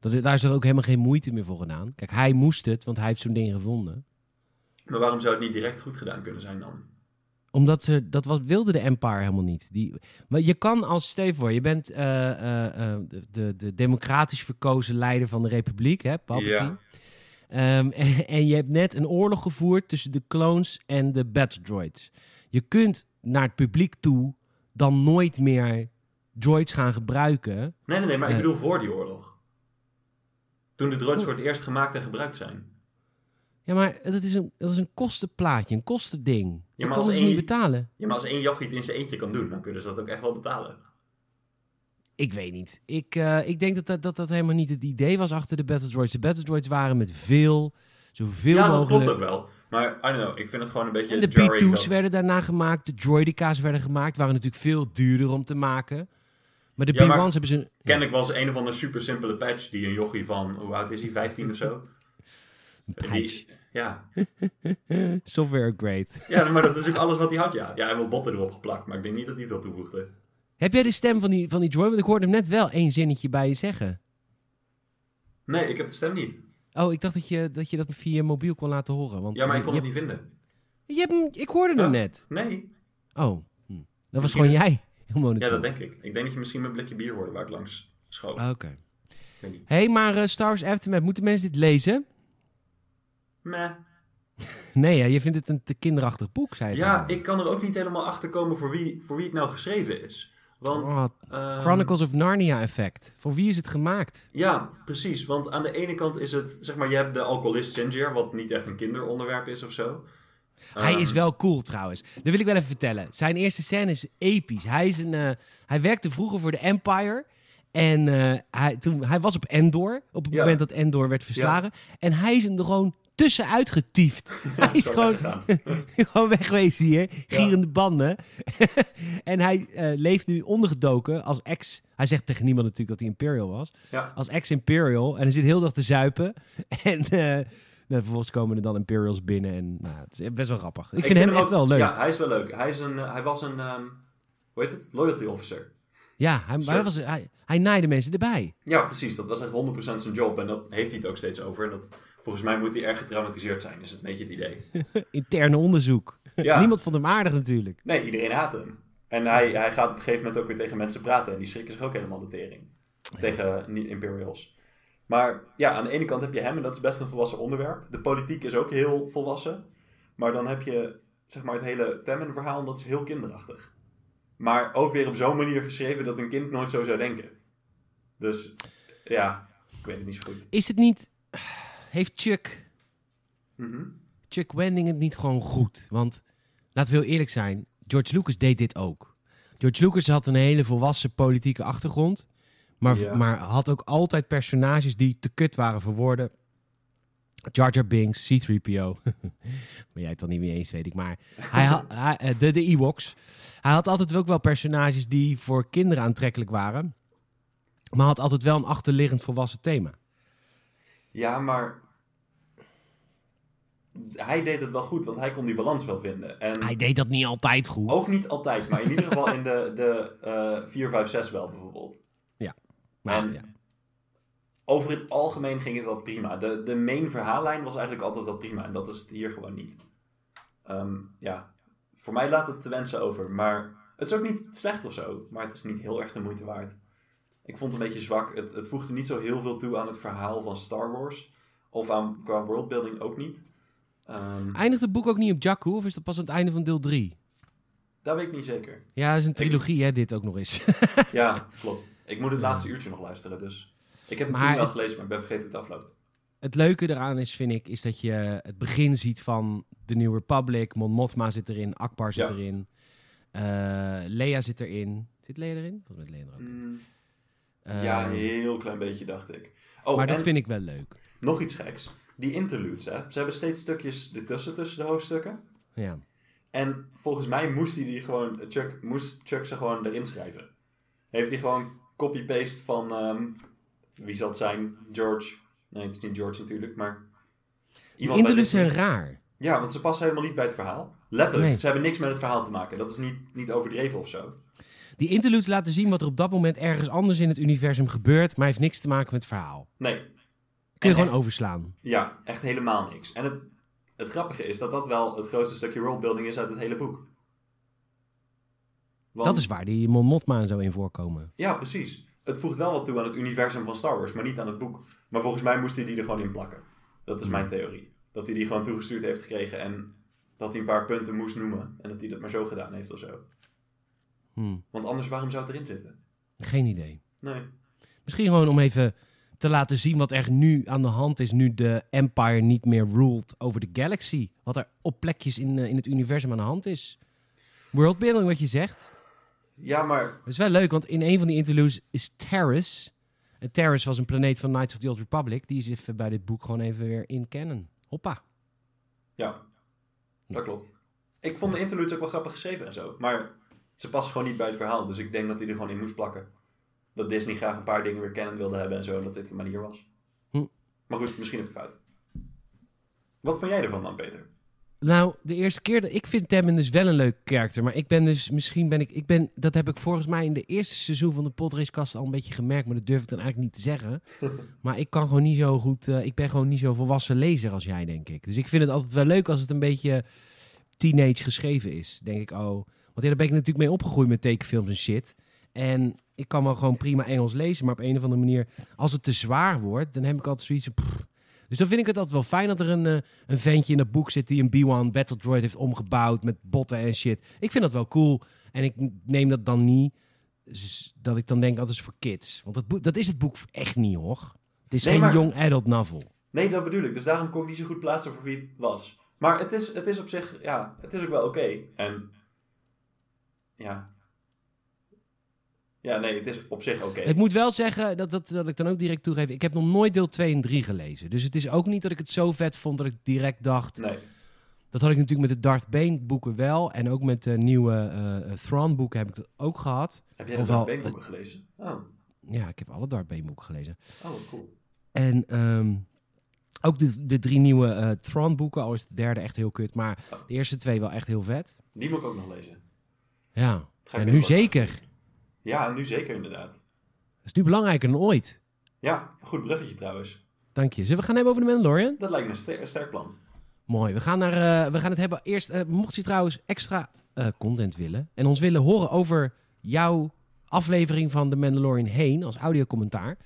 Dat, daar is er ook helemaal geen moeite meer voor gedaan. Kijk, hij moest het, want hij heeft zo'n ding gevonden. Maar waarom zou het niet direct goed gedaan kunnen zijn dan? Omdat ze, dat was, wilde de Empire helemaal niet. Die, maar je kan als, stel je voor, je bent eh, eh, eh, de, de, de democratisch verkozen leider van de republiek, hè, Palpatine. Ehm, en, [laughs] en je hebt net een oorlog gevoerd tussen de clones en de battle droids. Je kunt naar het publiek toe dan nooit meer droids gaan gebruiken. Nee, nee, nee, maar ik bedoel voor die oorlog. Toen de droids voor het eerst gemaakt en gebruikt zijn. Ja, maar dat is een, dat is een kostenplaatje, een kostending. Ja, Ja, maar dat als ze één- niet betalen. Ja, maar als één jochie het in zijn eentje kan doen, dan kunnen ze dat ook echt wel betalen. Ik weet niet. Ik, eh, ik denk dat dat, dat dat helemaal niet het idee was achter de Battle Droids. De Battle Droids waren met veel, zoveel ja, dat mogelijk... klopt ook wel. Maar, I don't know, ik vind het gewoon een beetje En de jarring B2's dat- werden daarna gemaakt, de Droidica's werden gemaakt, waren natuurlijk veel duurder om te maken. Maar de Ja, maar B1's hebben ze... Kennelijk was een of andere super simpele patch die een jochie van, hoe oud is hij, 15 of zo? Een Die- ja. [laughs] Software upgrade. ja, maar dat is ook alles wat hij had, ja. Ja, hij heeft botten erop geplakt, maar ik denk niet dat hij veel toevoegde. Heb jij de stem van die, van die droid? Want ik hoorde hem net wel één zinnetje bij je zeggen. Nee, ik heb de stem niet. Oh, ik dacht dat je dat, je dat via je mobiel kon laten horen. Want Ja, maar ik kon het niet vinden. je hebt hem, ik hoorde hem Ja. net. Nee. Oh, hm. dat was Misschien- gewoon jij. [laughs] Heel. Ja, dat denk ik. Ik denk dat je misschien mijn blikje bier hoorde waar ik langs schoot. Ah, Oké. Hé, hey, maar eh, Star Wars Aftermath, moeten mensen dit lezen? Meh. Nee, hè, je vindt het een te kinderachtig boek, zei je. Ja, ik kan er ook niet helemaal achter komen voor wie, voor wie het nou geschreven is. Want... Oh, ehm, Chronicles of Narnia effect. Voor wie is het gemaakt? Ja, precies. Want aan de ene kant is het, zeg maar, je hebt de alcoholist Sinjar, wat niet echt een kinderonderwerp is of zo. Hij Ehm, is wel cool trouwens. Dat wil ik wel even vertellen. Zijn eerste scène is episch. Hij, is een, eh, hij werkte vroeger voor de Empire. En eh, hij, toen, hij was op Endor. Op het Ja. moment dat Endor werd verslagen. En hij is hem er gewoon tussenuit getiefd. [laughs] hij is gewoon, [laughs] gewoon wegwezen hier. Gierende banden. [laughs] en hij eh, leeft nu ondergedoken als ex... Hij zegt tegen niemand natuurlijk dat hij Imperial was. Ja, Als ex-Imperial. En hij zit heel dag te zuipen. En... eh, nou, vervolgens komen er dan Imperials binnen. En nou, het is best wel grappig. Ik, vind hem echt ook- wel leuk. Ja, hij is wel leuk. Hij, is een, eh, hij was een, ehm, hoe heet het? Loyalty officer. Ja, hij, hij, was, hij, hij naaide mensen erbij. Ja, precies. Dat was echt 100% zijn job. En dat heeft hij het ook steeds over. En dat, volgens mij moet hij erg getraumatiseerd zijn, is het een beetje het idee. [laughs] Interne onderzoek. Ja. Niemand vond hem aardig natuurlijk. Nee, iedereen haat hem. En hij, hij gaat op een gegeven moment ook weer tegen mensen praten. En die schrikken zich ook helemaal de tering. Tegen niet Imperials. Maar ja, aan de ene kant heb je hem. En dat is best een volwassen onderwerp. De politiek is ook heel volwassen. Maar dan heb je zeg maar het hele Temmen-verhaal. En dat is heel kinderachtig. Maar ook weer op zo'n manier geschreven dat een kind nooit zo zou denken. Dus ja, ik weet het niet zo goed. Is het niet... Heeft Chuck, Mhm. Chuck Wending het niet gewoon goed? Want, laten we heel eerlijk zijn, George Lucas deed dit ook. George Lucas had een hele volwassen politieke achtergrond. Maar, Ja. maar had ook altijd personages die te kut waren voor woorden. Jar Jar Binks, C-3PO. [laughs] maar jij het dan niet mee eens, weet ik. Maar hij had, [laughs] hij, eh, de, de Ewoks. Hij had altijd ook wel personages die voor kinderen aantrekkelijk waren. Maar had altijd wel een achterliggend volwassen thema. Ja, maar hij deed het wel goed, want hij kon die balans wel vinden. En Hij deed dat niet altijd goed. ook niet altijd, maar in ieder geval [laughs] in de, de eh 4, 5, 6 wel bijvoorbeeld. maar, en- ja. Over het algemeen ging het wel prima. De, de main verhaallijn was eigenlijk altijd wel prima. En dat is het hier gewoon niet. Ehm, ja, voor mij laat het te wensen over. Maar het is ook niet slecht of zo. Maar het is niet heel erg de moeite waard. Ik vond het een beetje zwak. Het, het voegde niet zo heel veel toe aan het verhaal van Star Wars. Of aan, qua worldbuilding ook niet. Ehm, Eindigt het boek ook niet op Jakku? Of is dat pas aan het einde van deel 3? dat weet ik niet zeker. Ja, dat is een trilogie, hè, dit ook nog eens. [laughs] Ja, [laughs] klopt. Ik moet het laatste uurtje nog luisteren. Dus ik heb het Maar toen wel het- gelezen, maar ik ben vergeten hoe het afloopt. het leuke eraan is, vind ik, is dat je het begin ziet van de New Republic. Mon Mothma zit erin, Akbar zit Ja. erin. eh Leia zit erin. Zit Leia erin? Volgens mij is Leia er ook. Mm, Eh, ja, een heel klein beetje dacht ik. Oh, maar dat vind ik wel leuk. nog iets geks. Die interludes, hè. Ze hebben steeds stukjes ertussen, tussen de hoofdstukken. Ja. En volgens mij moest hij die gewoon, Chuck, moest Chuck ze gewoon erin schrijven. Heeft hij gewoon copy-paste van, ehm, wie zal het zijn? George. Nee, het is niet George natuurlijk, maar... Die iemand interludes zijn raar. Ja, want ze passen helemaal niet bij het verhaal. Letterlijk, Nee. ze hebben niks met het verhaal te maken. Dat is niet, niet overdreven of zo. Die interludes laten zien wat er op dat moment ergens anders in het universum gebeurt, maar heeft niks te maken met het verhaal. Nee, Kun je En gewoon echt- overslaan. Ja, echt helemaal niks. En het, het grappige is dat dat wel het grootste stukje worldbuilding is uit het hele boek. Want- Dat is waar die Mon Mothma en zo in voorkomen. Ja, precies. Het voegt wel wat toe aan het universum van Star Wars, maar niet aan het boek. Maar volgens mij moest hij die er gewoon in plakken. Dat is mijn theorie. Dat hij die gewoon toegestuurd heeft gekregen en dat hij een paar punten moest noemen. En dat hij dat maar zo gedaan heeft of zo. Hm. Want anders, waarom zou het erin zitten? Geen idee. Nee. Misschien gewoon om even te laten zien wat er nu aan de hand is nu de Empire niet meer ruled over de galaxy. Wat er op plekjes in, eh, in het universum aan de hand is. Worldbuilding, wat je zegt. Ja, maar Dat is wel leuk, want in een van die interludes is Terrace. En Terrace was een planeet van Knights of the Old Republic. Die is even bij dit boek gewoon even weer in canon. Hoppa. ja, dat klopt. Ik vond de interludes ook wel grappig geschreven en zo. Maar ze passen gewoon niet bij het verhaal. Dus ik denk dat hij er gewoon in moest plakken. Dat Disney graag een paar dingen weer kennen wilde hebben en zo. En dat dit de manier was. Hm. Maar goed, misschien heb ik het fout. Wat vond jij ervan dan, Peter? Nou, de eerste keer dat ik vind Temmen dus wel een leuk karakter. Maar ik ben dus, misschien ben ik, ik ben, dat heb ik volgens mij in de eerste seizoen van de Podracecast al een beetje gemerkt. Maar dat durf ik dan eigenlijk niet te zeggen. [laughs] Maar ik kan gewoon niet zo goed, eh, ik ben gewoon niet zo volwassen lezer als jij, denk ik. Dus ik vind het altijd wel leuk als het een beetje teenage geschreven is. Denk ik, oh. Want ja, daar ben ik natuurlijk mee opgegroeid met tekenfilms en shit. En ik kan wel gewoon prima Engels lezen, maar op een of andere manier, als het te zwaar wordt, dan heb ik altijd zoiets pff. Dus dan vind ik het altijd wel fijn dat er een, eh, een ventje in het boek zit die een B-1 Battle Droid heeft omgebouwd met botten en shit. Ik vind dat wel cool. En ik neem dat dan niet, dus dat ik dan denk, dat is voor kids. Want dat, boek, dat is het boek echt niet, hoor. Het is Nee, geen maar- young adult novel. Nee, dat bedoel ik. Dus daarom kon ik niet zo goed plaatsen voor wie het was. Maar het is, het is op zich, ja, het is ook wel oké. En, ja. Ja, nee, het is op zich oké. Ik moet wel zeggen, dat, dat, dat ik dan ook direct toegeef, ik heb nog nooit deel 2 en 3 gelezen. Dus het is ook niet dat ik het zo vet vond dat ik direct dacht... Nee. Dat had ik natuurlijk met de Darth Bane boeken wel. En ook met de nieuwe eh Thrawn boeken heb ik dat ook gehad. Heb jij de Ofwel- Darth Bane boeken gelezen? Oh, Ja, ik heb alle Darth Bane boeken gelezen. oh cool. En ehm, ook de, de drie nieuwe Thrawn boeken, al is de derde echt heel kut. Maar de eerste twee wel echt heel vet. Die moet ik ook nog lezen. Ja, en nu zeker. Ja, nu zeker inderdaad. Dat is nu belangrijker dan ooit. Ja, goed bruggetje trouwens. Dank je. Zullen we gaan hebben over de Mandalorian? Dat lijkt me een ster- een sterk plan. Mooi. We gaan, naar, eh, we gaan het hebben eerst. eh, mocht je trouwens extra eh, content willen en ons willen horen over jouw aflevering van The Mandalorian heen als audiocommentaar.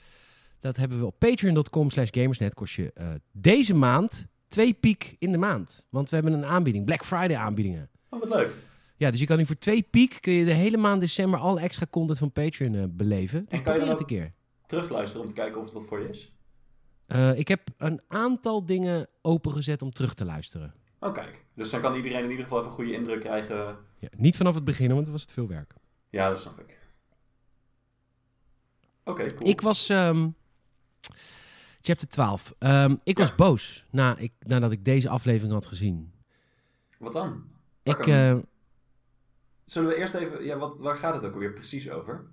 Dat hebben we op patreon.com slash gamersnet. Kost je deze maand twee piek in de maand. Want we hebben een aanbieding. Black Friday aanbiedingen. Oh, wat leuk. Ja, dus je kan nu voor twee piek kun je de hele maand december alle extra content van Patreon eh, beleven. Dus kan je dan het een keer. Terugluisteren om te kijken of het wat voor je is. Eh, ik heb een aantal dingen opengezet om terug te luisteren. Oh, kijk. Dus dan kan iedereen in ieder geval even een goede indruk krijgen. Ja, niet vanaf het begin, want het was te veel werk. Ja, dat snap ik. Oké, cool. Ik was. ehm, chapter 12. Ehm, ik Ja. was boos na, ik, nadat ik deze aflevering had gezien. Wat dan? Ik, eh, Zullen we eerst even... Ja, wat, waar gaat het ook alweer precies over?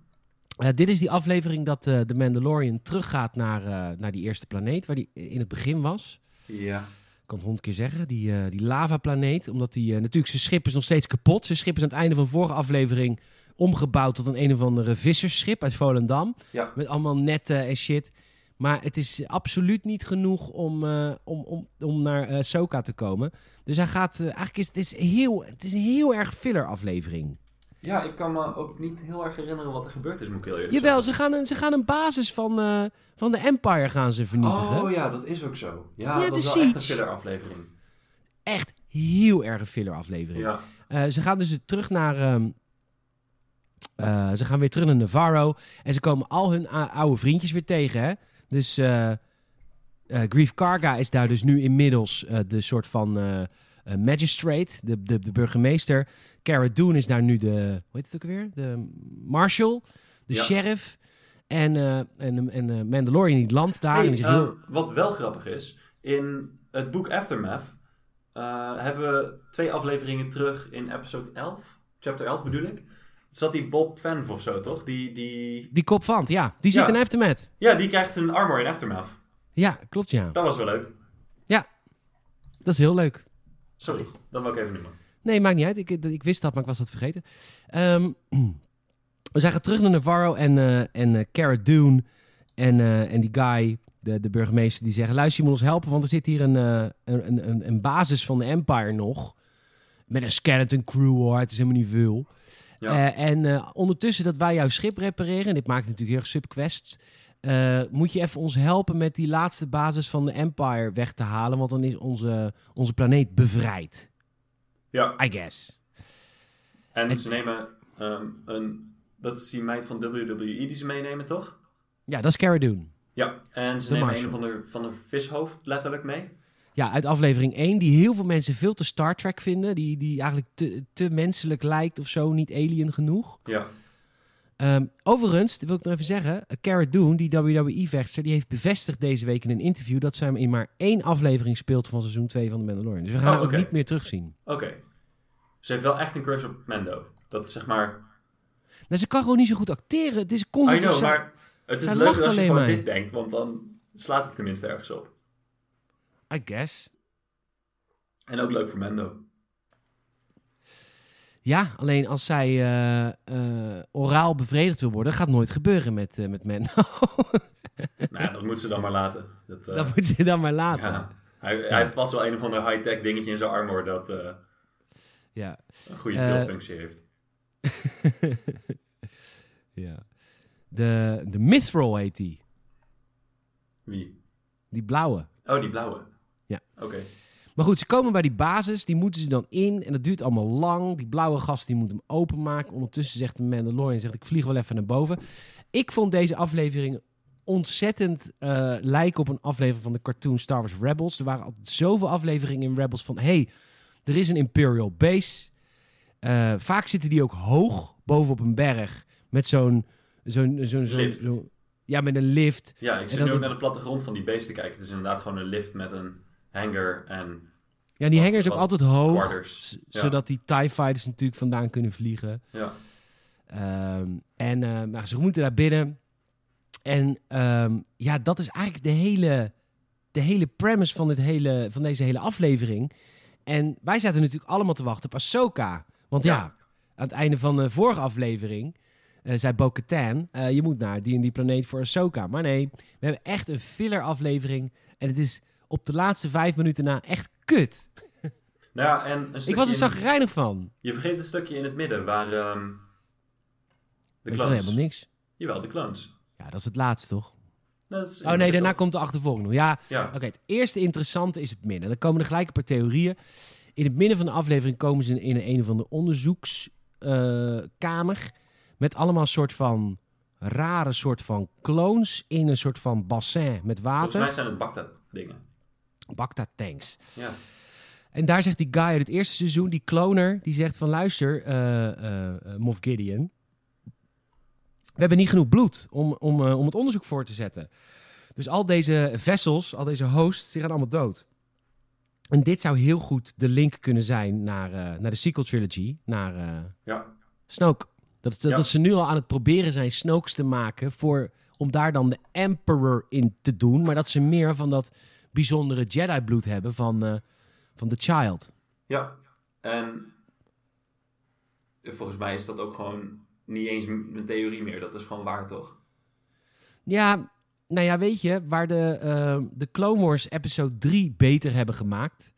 eh, dit is die aflevering dat eh, de Mandalorian teruggaat naar, eh, naar die eerste planeet, waar die in het begin was. Ja. Ik kan het honderd keer zeggen. Die, die lava-planeet. Omdat die. natuurlijk, zijn schip is nog steeds kapot. Zijn schip is aan het einde van de vorige aflevering omgebouwd tot een een of andere vissersschip uit Volendam. Ja. Met allemaal netten en shit. Maar het is absoluut niet genoeg om, eh, om, om, om naar eh Soka te komen. Dus hij gaat. eh, eigenlijk is het is heel, het is een heel erg filler aflevering. Ja, ik kan me ook niet heel erg herinneren wat er gebeurd is, moet ik heel eerlijk Jawel, zeggen. ze gaan, een, ze gaan een basis van, van de Empire gaan ze vernietigen. Oh ja, dat is ook zo. Ja, Ja, dat is wel echt een filler aflevering. Echt heel erg een filler aflevering. Ja. Ze gaan dus terug naar. ehm, eh, ze gaan weer terug naar Navarro. En ze komen al hun oude vriendjes weer tegen. Hè? Dus eh eh, Grief Karga is daar dus nu inmiddels eh, de soort van magistrate, de, de, de burgemeester. Cara Dune is daar nu de. Hoe heet het ook weer? De marshal, de Ja. sheriff. En, eh, en, en eh, Mandalorian die landt daar. Hey, en heel... Wat wel grappig is, in het boek Aftermath hebben we twee afleveringen terug in episode 11. Chapter 11 bedoel ik. Zat die Bob Fan of zo, toch? Die, die... Die kop van, ja. Die zit Ja. in Aftermath. Ja, die krijgt een armor in Aftermath. Ja, klopt ja. Dat was wel leuk. Dat is heel leuk. Sorry, dat wil ik even noemen. Nee, maakt niet uit. Ik, ik wist dat, maar ik was dat vergeten. Ehm, we zijn gaan terug naar Navarro en, eh en Cara Dune en, eh, en die guy, de, de burgemeester, die zeggen... Luister, je moet ons helpen, want er zit hier een, een, een- een, een basis van de Empire nog. Met een skeleton crew, hoor. Het is helemaal niet veel. Ja. Eh, en eh, ondertussen dat wij jouw schip repareren... en dit maakt natuurlijk heel erg subquests... eh, moet je even ons helpen met die laatste basis van de Empire weg te halen... want dan is onze, onze planeet bevrijd. Ja, I guess. en En- ze nemen ehm, een... Dat is die meid van WWE die ze meenemen, toch? Ja, dat is Cara Dune. Ja, en ze De nemen een van de, van de vishoofd letterlijk mee. Ja, uit aflevering 1, die heel veel mensen veel te Star Trek vinden. Die, die eigenlijk te, te menselijk lijkt of zo, niet alien genoeg. Ja. Ehm, overigens, wil ik nog even zeggen. eh, Cara Dune, die WWE-vechter, die heeft bevestigd deze week in een interview dat zij hem in maar één aflevering speelt van seizoen 2 van The Mandalorian. Dus we gaan Oh, haar ook niet meer terugzien. Oké. Ze heeft wel echt een crush op Mando. Dat is zeg maar... Nou, ze kan gewoon niet zo goed acteren. Het is I constant... know, maar het is leuk als je maar. dit denkt, want dan slaat het tenminste ergens op. I guess. En ook leuk voor Mendo. Ja, alleen als zij eh, eh, oraal bevredigd wil worden, gaat nooit gebeuren met, eh met Mendo. [laughs] nou, dat moet ze dan maar laten. Dat, dat moet ze dan maar laten. ja. Hij, hij heeft vast wel een of ander high-tech dingetje in zijn armor dat Ja. een goede trilfunctie heeft. [laughs] ja. De, de Mithril heet die. Wie? Die blauwe. Oh, die blauwe. Ja. Oké. Maar goed, ze komen bij die basis, die moeten ze dan in en dat duurt allemaal lang. Die blauwe gast die moet hem openmaken. Ondertussen zegt de Mandalorian, zegt ik vlieg wel even naar boven. Ik vond deze aflevering ontzettend eh, lijken op een aflevering van de cartoon Star Wars Rebels. Er waren altijd zoveel afleveringen in Rebels van, hey, er is een Imperial base. Eh, vaak zitten die ook hoog bovenop een berg met zo'n... zo'n zo'n zo'n- ja, met een lift. Ja, ik zit nu ook het- naar de plattegrond van die beest te kijken. Het is inderdaad gewoon een lift met een hanger en Ja, die Wat- hanger is ook altijd hoog. Ja. Zodat die TIE Fighters natuurlijk vandaan kunnen vliegen. Ja. Ehm, en nou, ze moeten daar binnen. En ehm, ja, dat is eigenlijk de hele, de hele premise van, dit hele, van deze hele aflevering. En wij zaten natuurlijk allemaal te wachten op Ahsoka. Want ja, Ja. aan het einde van de vorige aflevering eh, zei Bo-Katan... eh, je moet naar die en die planeet voor Ahsoka. Maar nee, we hebben echt een filler aflevering. En het is op de laatste vijf minuten na echt kut. [laughs] Nou ja, en een Ik was er zagrijnig van. Je vergeet een stukje in het midden waar ehm, de clones... helemaal niks. Jawel, de clones. Ja, dat is het laatste, toch? Oh nee, daarna komt de achtervolging. Ja, Ja, oké. het eerste interessante is het midden. Dan komen er gelijk een paar theorieën. In het midden van de aflevering komen ze in een of andere onderzoekskamer. met allemaal soort van rare soort van clones in een soort van bassin met volgens water. mij zijn het Bagdad dingen. Bacta tanks. Ja. En daar zegt die guy uit het eerste seizoen, die cloner, die zegt van luister, eh, Moff Gideon. We hebben niet genoeg bloed om, om, om het onderzoek voor te zetten. Dus al deze vessels, al deze hosts, die gaan allemaal dood. En dit zou heel goed de link kunnen zijn naar, naar de sequel trilogy, naar Ja. Snoke. Dat, dat, Ja. dat ze nu al aan het proberen zijn Snokes te maken voor, om daar dan de Emperor in te doen. Maar dat ze meer van dat bijzondere Jedi-bloed hebben van, eh, van The Child. Ja. En volgens mij is dat ook gewoon niet eens een theorie meer. Dat is gewoon waar, toch? Ja, nou ja, weet je, waar de, eh, de Clone Wars episode 3 beter hebben gemaakt.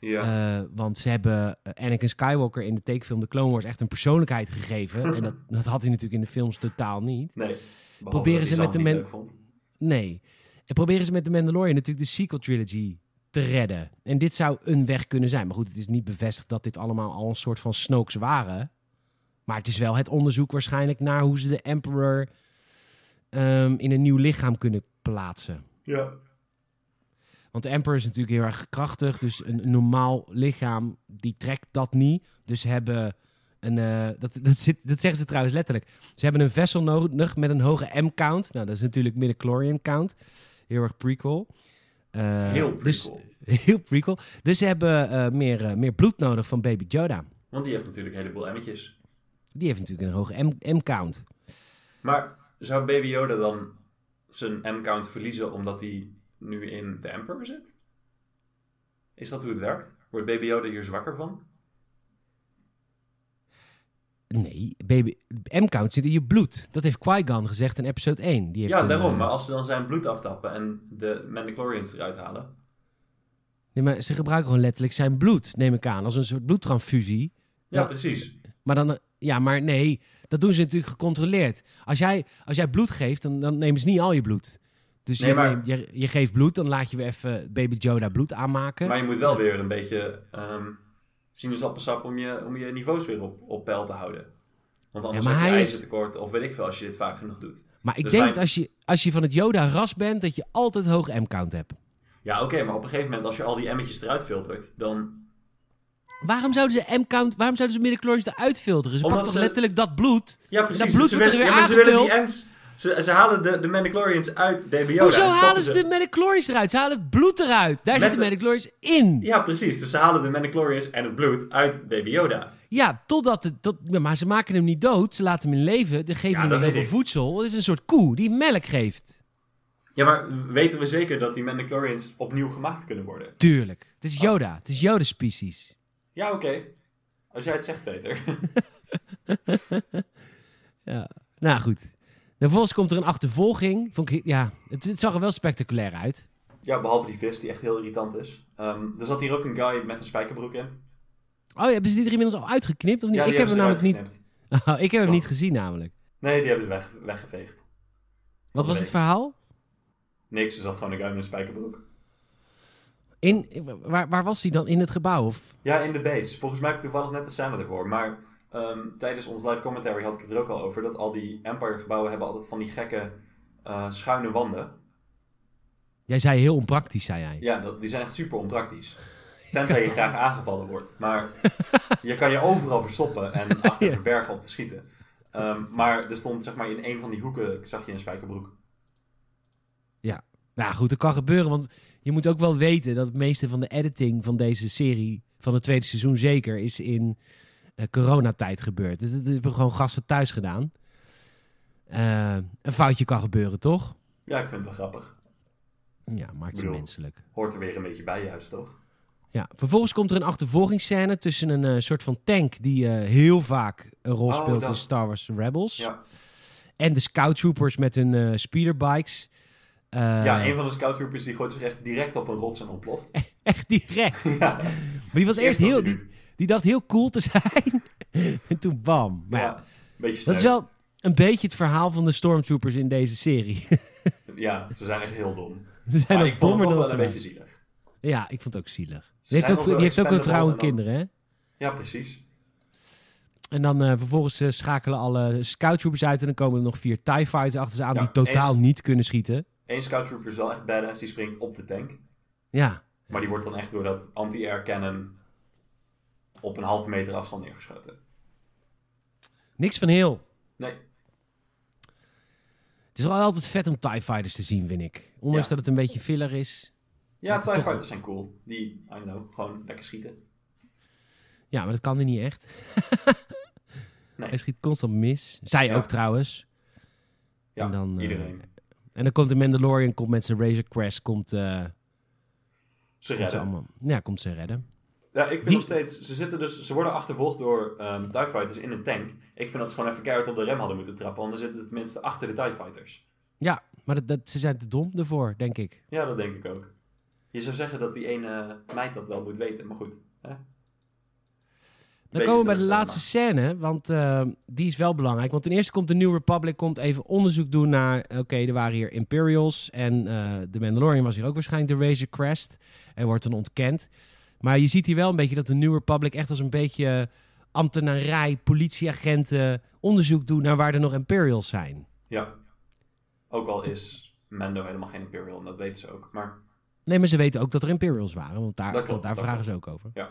Ja. Eh, want ze hebben Anakin Skywalker in de tekenfilm The Clone Wars echt een persoonlijkheid gegeven. [laughs] en dat, dat had hij natuurlijk in de films totaal niet. nee. Proberen ze met de Zand niet men- leuk vond. Nee. En proberen ze met The Mandalorian natuurlijk de sequel trilogy te redden. En dit zou een weg kunnen zijn. Maar goed, het is niet bevestigd dat dit allemaal al een soort van Snokes waren. Maar het is wel het onderzoek waarschijnlijk naar hoe ze de Emperor ehm, in een nieuw lichaam kunnen plaatsen. Ja. Want de Emperor is natuurlijk heel erg krachtig. Dus een, een normaal lichaam, die trekt dat niet. Dus ze hebben een... eh, dat, dat, zit, dat zeggen ze trouwens letterlijk. Ze hebben een vessel nodig met een hoge M-count. Nou, dat is natuurlijk midichlorian count. Heel erg prequel. Eh, Heel dus- prequel. [laughs] heel prequel. Dus ze hebben eh, meer, eh, meer bloed nodig van baby Yoda. Want die heeft natuurlijk een heleboel emmetjes. Die heeft natuurlijk een hoge M-count. Maar zou Baby Yoda dan zijn M-count verliezen omdat hij nu in de Emperor zit? Is dat hoe het werkt? Wordt Baby Yoda hier zwakker van? Nee, baby M-count zit in je bloed. Dat heeft Qui-Gon gezegd in episode 1. Die heeft ja, een, daarom. eh, Maar als ze dan zijn bloed aftappen en de Mandalorians eruit halen... Nee, maar ze gebruiken gewoon letterlijk zijn bloed, neem ik aan. Als een soort bloedtransfusie. Ja, precies. Maar dan, eh, ja, maar nee, dat doen ze natuurlijk gecontroleerd. Als jij, als jij bloed geeft, dan, dan nemen ze niet al je bloed. Dus Nee, je, maar- neemt- je, je geeft bloed, dan laat je weer even baby Yoda bloed aanmaken. Maar je moet wel weer een beetje ehm sinaasappelsap om je, om je niveaus weer op, op peil te houden. Want anders Ja, heb je is- ijzertekort of weet ik veel als je dit vaak genoeg doet. Maar ik Dus denk mijn- dat als je, als je van het Yoda-ras bent, dat je altijd hoge M-count hebt. Ja, oké, maar op een gegeven moment als je al die emmetjes eruit filtert, dan Waarom zouden ze M-count, waarom zouden ze midichlorians eruit filteren? Ze Omdat pakken ze- letterlijk dat bloed? Ja, precies. dat bloed ze wordt er willen- weer ja, maar ze willen die. M's... Ze, ze halen de, de Mandalorians uit Baby Yoda. Hoezo halen ze de midichlorians eruit? Ze halen het bloed eruit. Daar zitten de- midichlorians in. Ja, Ja, precies. Dus ze halen de Mandalorians en het bloed uit Baby Yoda. totdat het... Tot, ja, maar ze maken hem niet dood. Ze laten hem in leven. Ze geven Ja, hem heel veel voedsel. Het is een soort koe die melk geeft. Ja, maar weten we zeker dat die Mandalorians opnieuw gemaakt kunnen worden? Tuurlijk. Het is Yoda. Het is Yoda-species. Ja, oké. Als jij het zegt, Peter. [laughs] Ja. Nou goed. En vervolgens komt er een achtervolging. Vond ik, ja, het, het zag er wel spectaculair uit. ja, behalve die vis die echt heel irritant is. Ehm, er zat hier ook een guy met een spijkerbroek in. Oh ja, hebben ze die er inmiddels al uitgeknipt of niet? Ja, die ik heb hem namelijk niet... [laughs] Oh, ik heb hem niet gezien namelijk. Nee, die hebben ze weg, weggeveegd. Wat was het verhaal? Niks, er zat gewoon een guy met een spijkerbroek. In, waar, waar was hij dan? In het gebouw? Of? Ja, in de base. Volgens mij heb ik toevallig net de scène ervoor. Maar ehm, tijdens ons live commentary had ik het er ook al over. Dat al die Empire gebouwen hebben altijd van die gekke eh, schuine wanden. Jij zei heel onpraktisch, zei hij. Ja, dat, die zijn echt super onpraktisch. Tenzij je graag aangevallen wordt. Maar je kan je overal verstoppen en achter [laughs] Ja. verbergen om te schieten. Ehm, maar er stond zeg maar in een van die hoeken, zag je een spijkerbroek. Nou goed, dat kan gebeuren, want je moet ook wel weten dat het meeste van de editing van deze serie, van het tweede seizoen zeker, is in coronatijd gebeurd. Dus het hebben gewoon gasten thuis gedaan. Eh, een foutje kan gebeuren, toch? Ja, ik vind het wel grappig. Ja, maakt ze menselijk. Hoort er weer een beetje bij juist, toch? Ja, vervolgens komt er een achtervolgingsscène tussen een eh, soort van tank die eh, heel vaak een rol Oh, speelt in. Star Wars Rebels. Ja. En de scout troopers met hun eh, speederbikes. Eh, ja, een van de scouttroopers die gooit zich echt direct op een rots en ontploft. [laughs] Echt direct. [laughs] ja, Maar die was eerst wat heel... Die. Die dacht heel cool te [laughs] zijn. en toen bam. Maar ja, beetje dat is wel een beetje het verhaal van de stormtroopers in deze serie. [laughs] Ja, ze zijn echt heel dom. Ze zijn maar ook ik vond het dan wel ze een beetje zielig. Ja, ik vond het ook zielig. Ze Die heeft ook, die heeft ook een vrouw en en dan- kinderen, hè? Ja, precies. En dan eh, vervolgens eh, schakelen alle scouttroopers uit en dan komen er nog vier TIE Fighters achter ze aan Ja, die totaal eens- niet kunnen schieten. Eén scouttrooper is wel echt badass, die springt op de tank. Ja, Maar die wordt dan echt door dat anti-air cannon op een halve meter afstand neergeschoten. niks van heel. Nee, Het is wel altijd vet om TIE Fighters te zien, vind ik. Ondanks Ja. dat het een beetje filler is. ja, TIE toch- fighters zijn cool. Die, I don't know, gewoon lekker schieten. Ja, maar dat kan er niet echt. [laughs] Nee. Hij schiet constant mis. Zij Ja. ook trouwens. Ja, En dan, eh, iedereen. En dan komt de Mandalorian komt met zijn Razor Crest, komt, eh, Ze komt ze redden. allemaal, ja, komt ze redden. Ja, ik vind Die- nog steeds, ze zitten dus, ze worden achtervolgd door ehm TIE fighters in een tank. Ik vind dat ze gewoon even keihard op de rem hadden moeten trappen, want dan zitten ze tenminste achter de TIE fighters. Ja, maar dat, dat, ze zijn te dom ervoor, denk ik. Ja, dat denk ik ook. Je zou zeggen dat die ene meid dat wel moet weten, maar goed. Hè? Dan Beetje komen we bij de laatste scène, want eh, die is wel belangrijk. Want ten eerste komt de New Republic komt even onderzoek doen naar... Oké, er waren hier Imperials en eh, de Mandalorian was hier ook waarschijnlijk de Razor Crest. En wordt dan ontkend. Maar je ziet hier wel een beetje dat de New Republic echt als een beetje ambtenarij, politieagenten onderzoek doen naar waar er nog Imperials zijn. Ja. Ook al is Mando helemaal geen Imperial, en dat weten ze ook. Maar Nee, maar ze weten ook dat er Imperials waren, want daar, klopt, daar vragen klopt. ze ook over. Ja.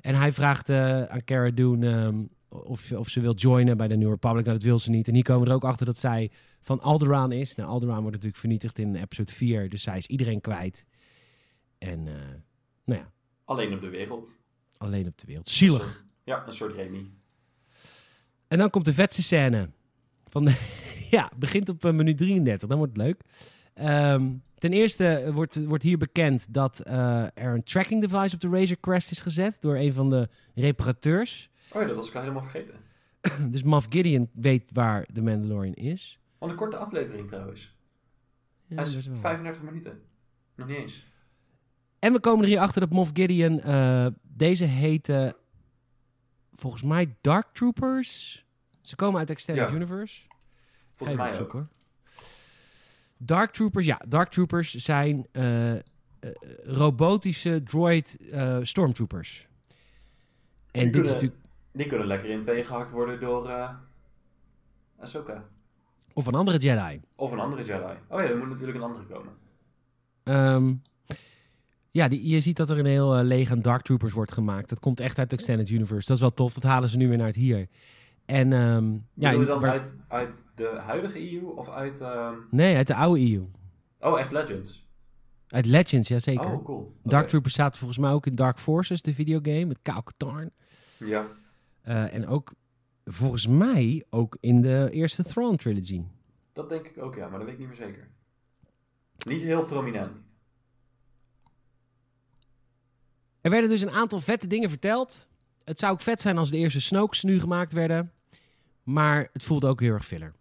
En hij vraagt eh, aan Cara Dune ehm, of, of ze wil joinen bij de New Republic. Nou, dat wil ze niet. En hier komen we er ook achter dat zij van Alderaan is. Nou, Alderaan wordt natuurlijk vernietigd in episode 4, dus zij is iedereen kwijt. En, eh, nou ja, alleen op de wereld. alleen op de wereld. Zielig. Ja, een soort Remy. En dan komt de vetste scène. Van de, [laughs] ja, begint op eh, minuut 33, dan wordt het leuk. Ehm, ten eerste wordt, wordt hier bekend dat eh, er een tracking device op de Razor Crest is gezet door een van de reparateurs. Oh ja, dat was ik al helemaal vergeten. [clears throat] Dus Moff Gideon weet waar de Mandalorian is. Wat een korte aflevering trouwens. Ja, Hij is best wel. 35 minuten. Nog niet eens. En we komen er hier achter dat Moff Gideon, eh, deze heten volgens mij Dark Troopers. Ze komen uit Extended Ja. Universe. Volgens mij ook. hoor. Dark Troopers, ja, Dark Troopers zijn eh, eh, robotische droid stormtroopers. En Die dit is kunnen- natuurlijk... Die kunnen lekker in tweeën gehakt worden door Ahsoka. Of een andere Jedi. Of een andere Jedi. Oh ja, er moet natuurlijk een andere komen. Ehm, Ja, die, je ziet dat er een heel eh, leeg aan Dark Troopers wordt gemaakt. Dat komt echt uit de Extended Universe. Dat is wel tof. Dat halen ze nu weer naar het hier. En ehm, ja, in- dan waar- uit, uit de huidige EU of uit... ehm, nee, uit de oude EU. Oh, echt Legends? Uit Legends, ja zeker. Oh, cool. Dark. Troopers zaten volgens mij ook in Dark Forces, de videogame, met Kyle Katarn. Ja. Eh, en ook, volgens mij, ook in de eerste Thrawn trilogy. Dat denk ik ook, ja, maar dat weet ik niet meer zeker. Niet heel prominent. Er werden dus een aantal vette dingen verteld. Het zou ook vet zijn als de eerste Snokes nu gemaakt werden. Maar het voelde ook heel erg filler.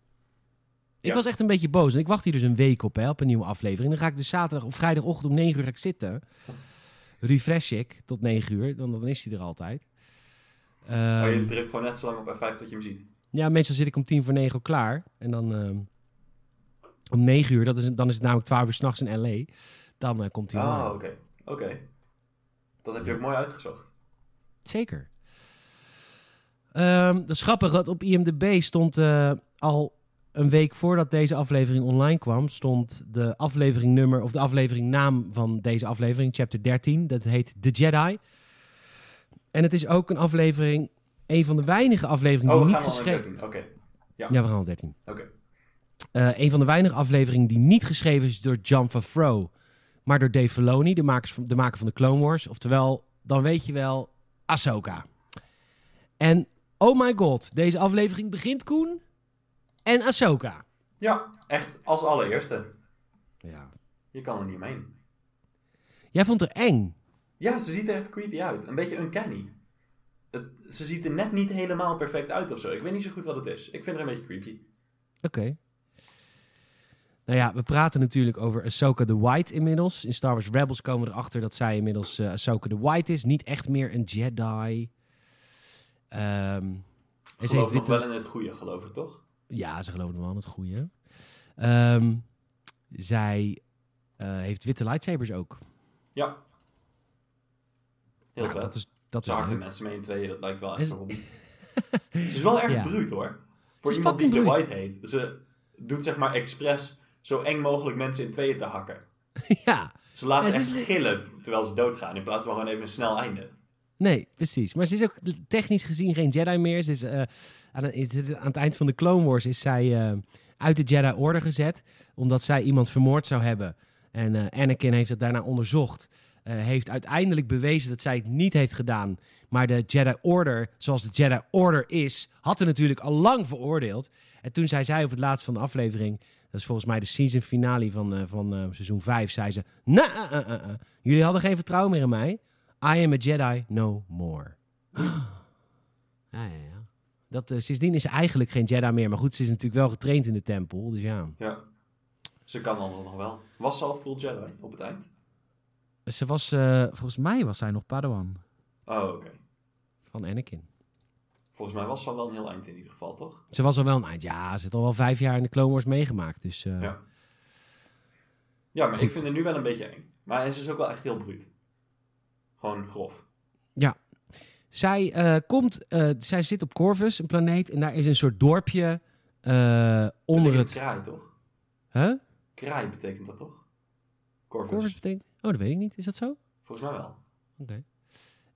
Ik Ja. was echt een beetje boos. En ik wacht hier dus een week op, hè, op een nieuwe aflevering. Dan ga ik dus zaterdag of vrijdagochtend om 9 uur ga ik zitten. Refresh ik tot 9 uur. Dan, dan is hij er altijd. maar Oh, je Ehm, drukt gewoon net zo lang op F5 tot je hem ziet. ja, meestal zit ik om tien voor negen al klaar. En dan ehm, om 9 uur, dat is, dan is het namelijk 12 uur s'nachts in L.A. Dan eh, komt hij Ah, oké. Oké. Dat heb je ook mooi uitgezocht. Zeker. Ehm, dat is grappig, dat op IMDb stond eh, al een week voordat deze aflevering online kwam, stond de afleveringnummer of de afleveringnaam van deze aflevering, chapter 13. Dat heet The Jedi. En het is ook een aflevering, een van de weinige afleveringen Oh, die we niet gaan al naar geschreven... 13. Oké. Ja. Ja, we gaan al 13. Oké. Eh, een van de weinige afleveringen die niet geschreven is door John Favreau, maar door Dave Filoni, de, makers van, de maker van de Clone Wars. Oftewel, dan weet je wel, Ahsoka. En oh my god, deze aflevering begint Koen en Ahsoka. Ja, echt als allereerste. Ja. Je kan er niet omheen. Jij vond haar eng. Ja, ze ziet er echt creepy uit. Een beetje uncanny. Het, ze ziet er net niet helemaal perfect uit of zo. Ik weet niet zo goed wat het is. Ik vind haar een beetje creepy. Oké. Nou ja, we praten natuurlijk over Ahsoka the White inmiddels. In Star Wars Rebels komen we erachter dat zij inmiddels eh Ahsoka the White is. Niet echt meer een Jedi. Ehm en ze heeft witte... wel in het goede, geloof ik, toch? Ja, ze geloven wel in het goede. Ehm, zij eh, heeft witte lightsabers ook. Ja. Heel Nou, vet. dat is, dat Ze is de mensen mee in tweeën, dat lijkt wel echt Is- een hobby. [laughs] Ze is wel erg Ja. bruut hoor. Voor iemand die bruut. White heet. Ze doet zeg maar expres zo eng mogelijk mensen in tweeën te hakken. [laughs] ja, Ze laat Ja, ze echt is- gillen terwijl ze doodgaan. In plaats van gewoon even een snel einde. nee, precies. Maar ze is ook technisch gezien geen Jedi meer. Ze is, eh, aan, is aan het eind van de Clone Wars is zij eh, uit de Jedi Order gezet. Omdat zij iemand vermoord zou hebben. En eh, Anakin heeft het daarna onderzocht. heeft uiteindelijk bewezen dat zij het niet heeft gedaan. Maar de Jedi Order, zoals de Jedi Order is, had er natuurlijk al lang veroordeeld. En toen zei zij op het laatst van de aflevering, dat is volgens mij de season finale van, eh, van eh, seizoen 5, zei ze: "Nou, eh, jullie hadden geen vertrouwen meer in mij. I am a Jedi no more. [gasps] Ja, ja, ja. Dat, sindsdien is ze eigenlijk geen Jedi meer. Maar goed, ze is natuurlijk wel getraind in de tempel. Dus ja. Ja. Ze kan anders nog wel. Was ze al full Jedi op het eind? Ze was, eh, volgens mij was zij nog Padawan Oh, oké. van Anakin. Volgens mij was ze al wel een heel eind in ieder geval, toch? Ze was al wel een eind. Ja, ze heeft al wel vijf jaar in de Clone Wars meegemaakt. Dus eh, Ja. Ja, maar ik vind haar nu wel een beetje eng. Maar ze is ook wel echt heel bruut. Gewoon grof. zij eh, komt, eh, zij zit op Corvus, een planeet. En daar is een soort dorpje onder het... Kraai, toch? Huh? Kraai betekent dat toch? Corvus. Corvus betekent... Oh, dat weet ik niet. Is dat zo? Volgens mij wel. Oké.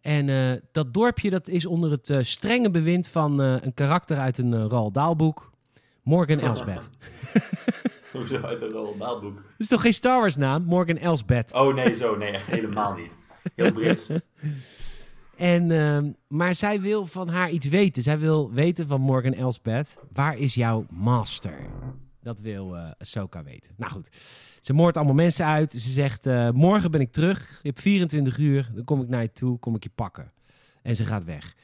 En eh, dat dorpje dat is onder het eh, strenge bewind van eh, een karakter uit een Roald. Morgan [laughs] Elsbeth. Hoezo uit een Roald Dahl boek? Dat [laughs] is toch geen Star Wars naam? Morgan Elsbeth. Oh nee, zo. Nee, echt helemaal niet. Heel Brits. [laughs] En, ehm, maar zij wil van haar iets weten. Zij wil weten van Morgan Elsbeth. Waar is jouw master? Dat wil eh Ahsoka weten. Nou goed. Ze moordt allemaal mensen uit. Ze zegt, eh, morgen ben ik terug. Je hebt 24 uur. Dan kom ik naar je toe. Kom ik je pakken. En ze gaat weg.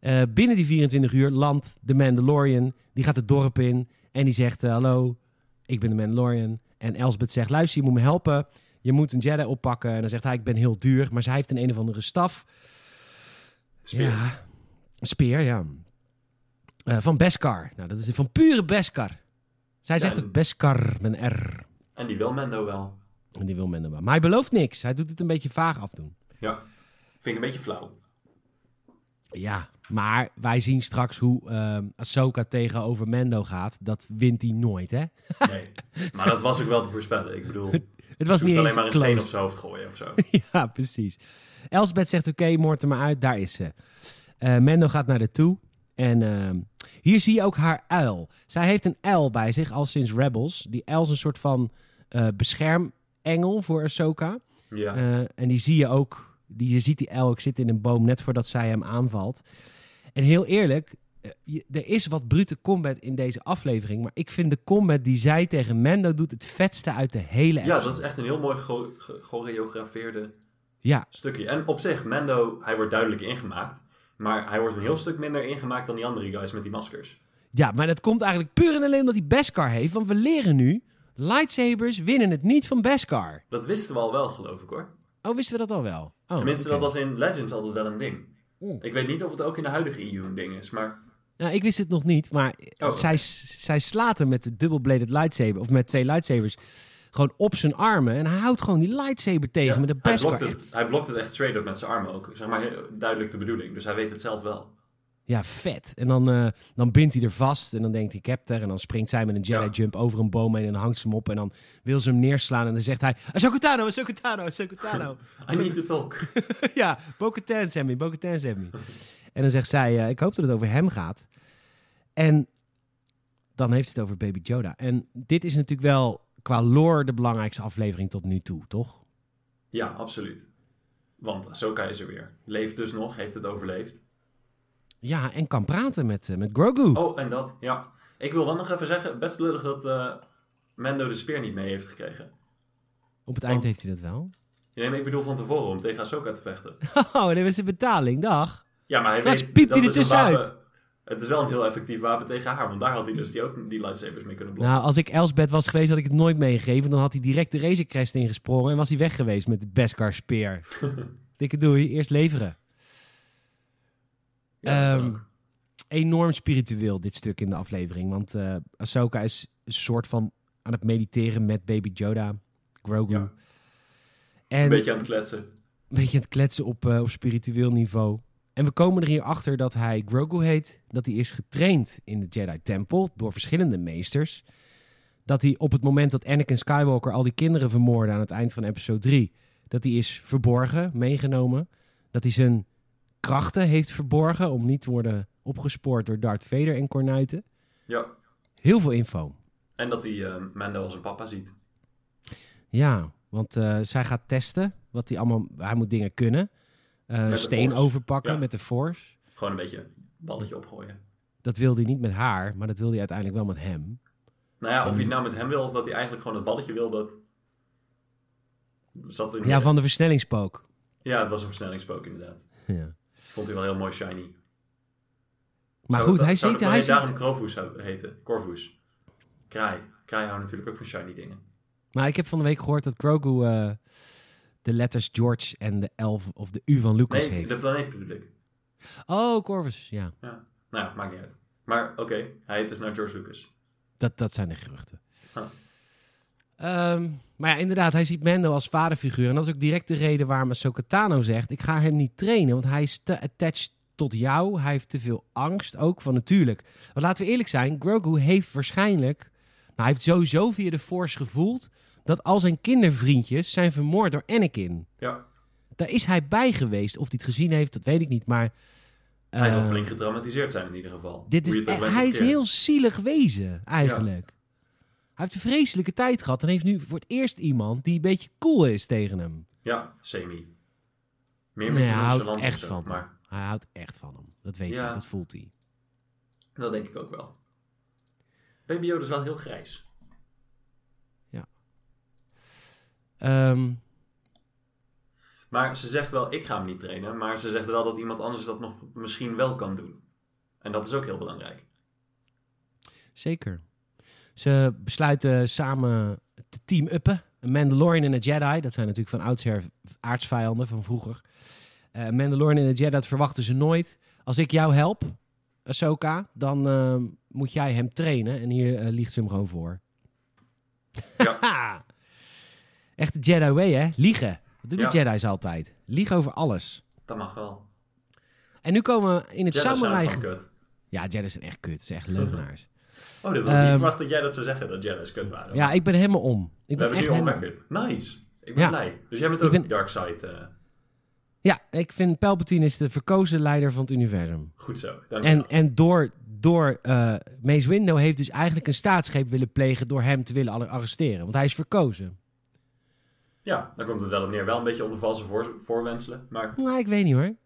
Eh, binnen die 24 uur landt de Mandalorian. Die gaat het dorp in. En die zegt, hallo, ik ben de Mandalorian. En Elsbeth zegt, luister, je moet me helpen. Je moet een Jedi oppakken. En dan zegt hij, ik ben heel duur. Maar zij heeft een een of andere staf. Speer. Ja, speer, ja. Van Beskar. Nou, dat is van pure Beskar. Zij zegt en- ook Beskar met een R. En die wil Mendo wel. En die wil men er wel. Maar hij belooft niks. Hij doet het een beetje vaag afdoen. Ja. Vind ik een beetje flauw. Ja, maar wij zien straks hoe ehm Ahsoka tegenover Mendo gaat. Dat wint hij nooit, hè? Nee. maar dat was ook wel te voorspellen. Ik bedoel, [laughs] Het was niet eens alleen maar een steen op zijn hoofd gooien of zo. [laughs] ja, precies. Elsbeth zegt, oké, moord er maar uit. Daar is ze. Eh, Mendo gaat naar de toe. En ehm, hier zie je ook haar uil. Zij heeft een uil bij zich, al sinds Rebels. Die uil is een soort van eh, beschermengel voor Ahsoka. Ja. Eh, en die zie je ook. Die, je ziet die uil ook zitten in een boom net voordat zij hem aanvalt. En heel eerlijk, eh, je- er is wat brute combat in deze aflevering. Maar ik vind de combat die zij tegen Mendo doet het vetste uit de hele ja, dat is echt een heel mooi ge- gechoreografeerde Ja, stukje. En op zich, Mando, hij wordt duidelijk ingemaakt. Maar hij wordt een heel stuk minder ingemaakt dan die andere guys met die maskers. Ja, maar dat komt eigenlijk puur en alleen omdat hij Beskar heeft. Want we leren nu, lightsabers winnen het niet van Beskar. Dat wisten we al wel, geloof ik hoor. Oh, wisten we dat al wel? Oh, Tenminste, dat was in Legends altijd wel een ding. Ik weet niet of het ook in de huidige EU een ding is, maar... Nou, ik wist het nog niet, maar Oh, zij, zij slaat hem met de double-bladed lightsaber, of met twee lightsabers, gewoon op zijn armen. En hij houdt gewoon die lightsaber tegen Ja, met de hij, Beskar. blokt het, hij blokt het echt straight up met zijn armen ook. Zeg maar duidelijk de bedoeling. Dus hij weet het zelf wel. Ja, vet. En dan, eh, dan bindt hij er vast en dan denkt hij, ik heb er. En dan springt zij met een Jedi Ja. jump over een boom heen en dan hangt ze hem op. En dan wil ze hem neerslaan en dan zegt hij, Ahsoka Tano, Ahsoka Tano, Ahsoka Tano. [laughs] I need to talk. [laughs] ja, Bo-Katan Sammy, Bo-Katan Sammy. en dan zegt zij, eh, ik hoop dat het over hem gaat. En dan heeft het over Baby Yoda. En dit is natuurlijk wel qua lore de belangrijkste aflevering tot nu toe, toch? Ja, absoluut. Want Ahsoka is er weer. Leeft dus nog, heeft het overleefd. Ja, en kan praten met, eh, met Grogu. Oh, en dat, ja. Ik wil wel nog even zeggen, best lullig dat eh, Mando de speer niet mee heeft gekregen. Op het eind heeft hij dat wel. Nee, maar ik bedoel van tevoren om tegen Ahsoka te vechten. [laughs] Oh, dat was de betaling, dag. Ja, maar hij Straks weet, piept dat hij er is tussenuit. Het is wel een heel effectief wapen tegen haar, want daar had hij dus die ook die lightsabers mee kunnen blokken. Nou, als ik Elsbeth was geweest, had ik het nooit meegegeven. Dan had hij direct de Razor Crest ingesprongen en was hij weg geweest met de Beskar speer. [laughs] Dikke doei, eerst leveren. Ja, Ehm, enorm spiritueel dit stuk in de aflevering. Want eh Ahsoka is een soort van aan het mediteren met Baby Yoda, Grogu. Ja. En een beetje aan het kletsen. een beetje aan het kletsen op, eh, op spiritueel niveau. En we komen er hier achter dat hij Grogu heet. Dat hij is getraind in de Jedi Tempel door verschillende meesters. Dat hij op het moment dat Anakin Skywalker al die kinderen vermoordde aan het eind van episode 3... dat hij is verborgen, meegenomen. Dat hij zijn krachten heeft verborgen om niet te worden opgespoord door Darth Vader en Cornuiten. Ja. Heel veel info. En dat hij Mando als een papa ziet. Ja, want eh, zij gaat testen wat hij allemaal... Hij moet dingen kunnen. Eh, steen Force. overpakken Ja. met de Force. Gewoon een beetje balletje opgooien. Dat wilde hij niet met haar, maar dat wilde hij uiteindelijk wel met hem. Nou ja, of hij het nou met hem wil of dat hij eigenlijk gewoon het balletje wil, dat... Zat in Ja, van de versnellingspook. ja, het was een versnellingspook inderdaad. Ja. Vond hij wel heel mooi shiny. Maar Zou goed, hij ziet... Hij ziet daarom Corvus heten. Corvus. Kraai. Kraai houdt natuurlijk ook van shiny dingen. maar ik heb van de week gehoord dat Grogu eh, de letters George en de L of de U van Lucas Nee, heeft. de planeet bedoel ik. Oh, Corvus, ja. Ja. Nou ja, maakt niet uit. Maar oké, hij heet dus naar George Lucas. Dat, dat zijn de geruchten. Huh. Ehm, maar ja, inderdaad, hij ziet Mendo als vaderfiguur. En dat is ook direct de reden waarom Ahsoka Tano zegt... ik ga hem niet trainen, want hij is te attached tot jou. Hij heeft te veel angst, ook van natuurlijk. Want laten we eerlijk zijn, Grogu heeft waarschijnlijk... Nou, hij heeft sowieso via de Force gevoeld... dat al zijn kindervriendjes zijn vermoord door Anakin. Ja, Daar is hij bij geweest. Of hij het gezien heeft, dat weet ik niet. Maar hij zal eh, flink getraumatiseerd zijn in ieder geval. dit is, hij is heel zielig wezen, eigenlijk. Hij heeft een vreselijke tijd gehad. En heeft nu voor het eerst iemand die een beetje cool is tegen hem. Ja, semi. Meer Nee, met hij je houdt echt zo, van hem. Maar Hij houdt echt van hem. Dat weet Ja. hij, dat voelt hij. dat denk ik ook wel. Baby Yoda is wel heel grijs. Ehm, Maar ze zegt wel, ik ga hem niet trainen. Maar ze zegt wel dat iemand anders dat nog misschien wel kan doen. En dat is ook heel belangrijk. zeker. Ze besluiten samen te team-uppen. Een Mandalorian en een Jedi. Dat zijn natuurlijk van oudsher aardsvijanden van vroeger. Een Mandalorian en een Jedi, dat verwachten ze nooit. Als ik jou help, Ahsoka, dan ehm, moet jij hem trainen. En hier eh, liegt ze hem gewoon voor. Ja. [laughs] Ha! Echte Jedi way, hè? Liegen. Dat doen Ja. de Jedi's altijd. Liegen over alles. Dat mag wel. En nu komen we in het zijn samurai... gewoon kut. Ja, Jedi's zijn echt kut. Ze zijn echt leugenaars. [laughs] Oh, dit had ik niet Ehm, verwacht dat jij dat zou zeggen, dat Jedi's kut waren. ja, ik ben helemaal om. Ik We ben hebben echt nu al helemaal... record. Nice. Ik ben Ja. blij. Dus jij bent ook ben- Dark Side. eh, Ja, ik vind Palpatine is de verkozen leider van het universum. goed zo. En, en door, door eh Mace Windu heeft dus eigenlijk een staatsgreep willen plegen door hem te willen arre- arresteren. Want hij is verkozen. Ja, dan komt het wel op neer. Wel een beetje onder valse voor, voorwenselen. Maar Nou, ik weet niet hoor. [laughs]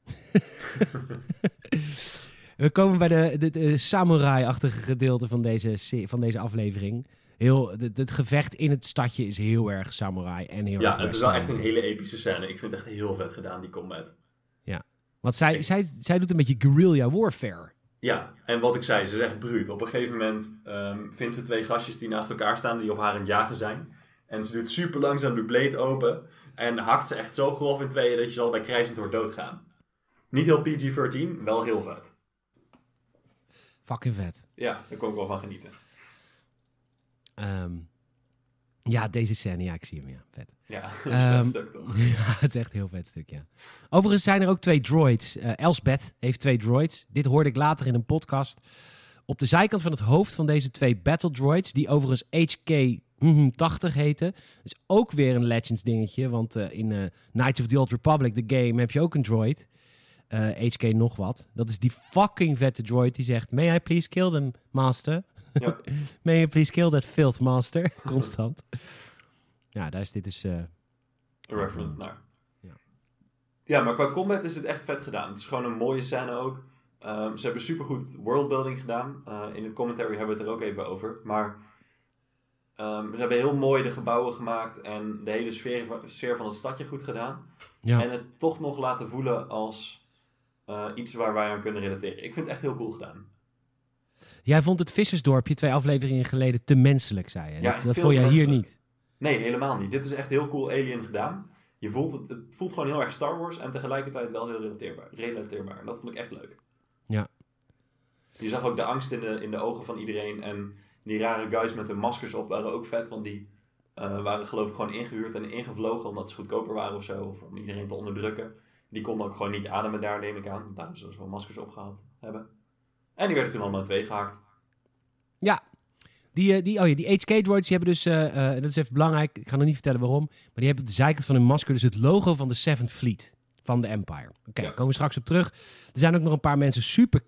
We komen bij de, de, de samurai-achtige gedeelte van deze, van deze aflevering. Heel, het, het gevecht in het stadje is heel erg samurai en heel ja, erg het is wel echt een hele epische scène. Ik vind het echt heel vet gedaan, die combat. Want zij, zij, zij doet een beetje guerrilla warfare. Ja, en wat ik zei, ze is echt bruut. Op een gegeven moment ehm, vindt ze twee gastjes die naast elkaar staan, die op haar aan het jagen zijn. En ze doet super langzaam de blade open. En hakt ze echt zo grof in tweeën dat je al bij krijzend wordt doodgaan. Niet heel PG-13, wel heel vet. Fucking vet. Ja, daar kon ik wel van genieten. Ehm, ja, deze scène, ja, ik zie hem, ja. Vet. Ja, [laughs] dat is een Ehm, vet stuk toch? [laughs] Ja, het is echt een heel vet stuk, ja. Overigens zijn er ook twee droids. Eh Elsbeth heeft twee droids. Dit hoorde ik later in een podcast. Op de zijkant van het hoofd van deze twee battle droids, die overigens HK-80 heten, is ook weer een Legends dingetje. Want eh, in eh, Knights of the Old Republic, de game, heb je ook een droid. Eh, HK nog wat. Dat is die fucking vette droid die zegt... May I please kill them, master? Ja. [laughs] May you please kill that filth, master? [laughs] Constant. ja, daar is dit dus... Een reference naar. Ja. Ja, maar qua combat is het echt vet gedaan. Het is gewoon een mooie scène ook. Ehm, ze hebben supergoed worldbuilding gedaan. In het commentary hebben we het er ook even over. Maar ehm, ze hebben heel mooi de gebouwen gemaakt en de hele sfeer van, sfeer van het stadje goed gedaan. ja. En het toch nog laten voelen als eh, iets waar wij aan kunnen relateren. Ik vind het echt heel cool gedaan. Jij vond het Vissersdorpje twee afleveringen geleden te menselijk, zei je. Ja, dat te jij hier niet. Nee, helemaal niet. Dit is echt heel cool alien gedaan. Je voelt het, het voelt gewoon heel erg Star Wars en tegelijkertijd wel heel relateerbaar. relateerbaar. En dat vond ik echt leuk. Ja. Je zag ook de angst in de, in de ogen van iedereen. En die rare guys met hun maskers op waren ook vet. Want die eh, waren geloof ik gewoon ingehuurd en ingevlogen omdat ze goedkoper waren of zo. Of om iedereen te onderdrukken. Die konden ook gewoon niet ademen daar, neem ik aan. Daarom ze wel maskers opgehaald hebben. En die werden toen allemaal twee gehaakt. Die, eh, die, oh ja, die HK-droids die hebben dus, eh, dat is even belangrijk, ik ga nog niet vertellen waarom, maar die hebben op de zijkant van hun masker dus het logo van de Seventh Fleet van de Empire. Oké, Ja. daar komen we straks op terug. Er zijn ook nog een paar mensen super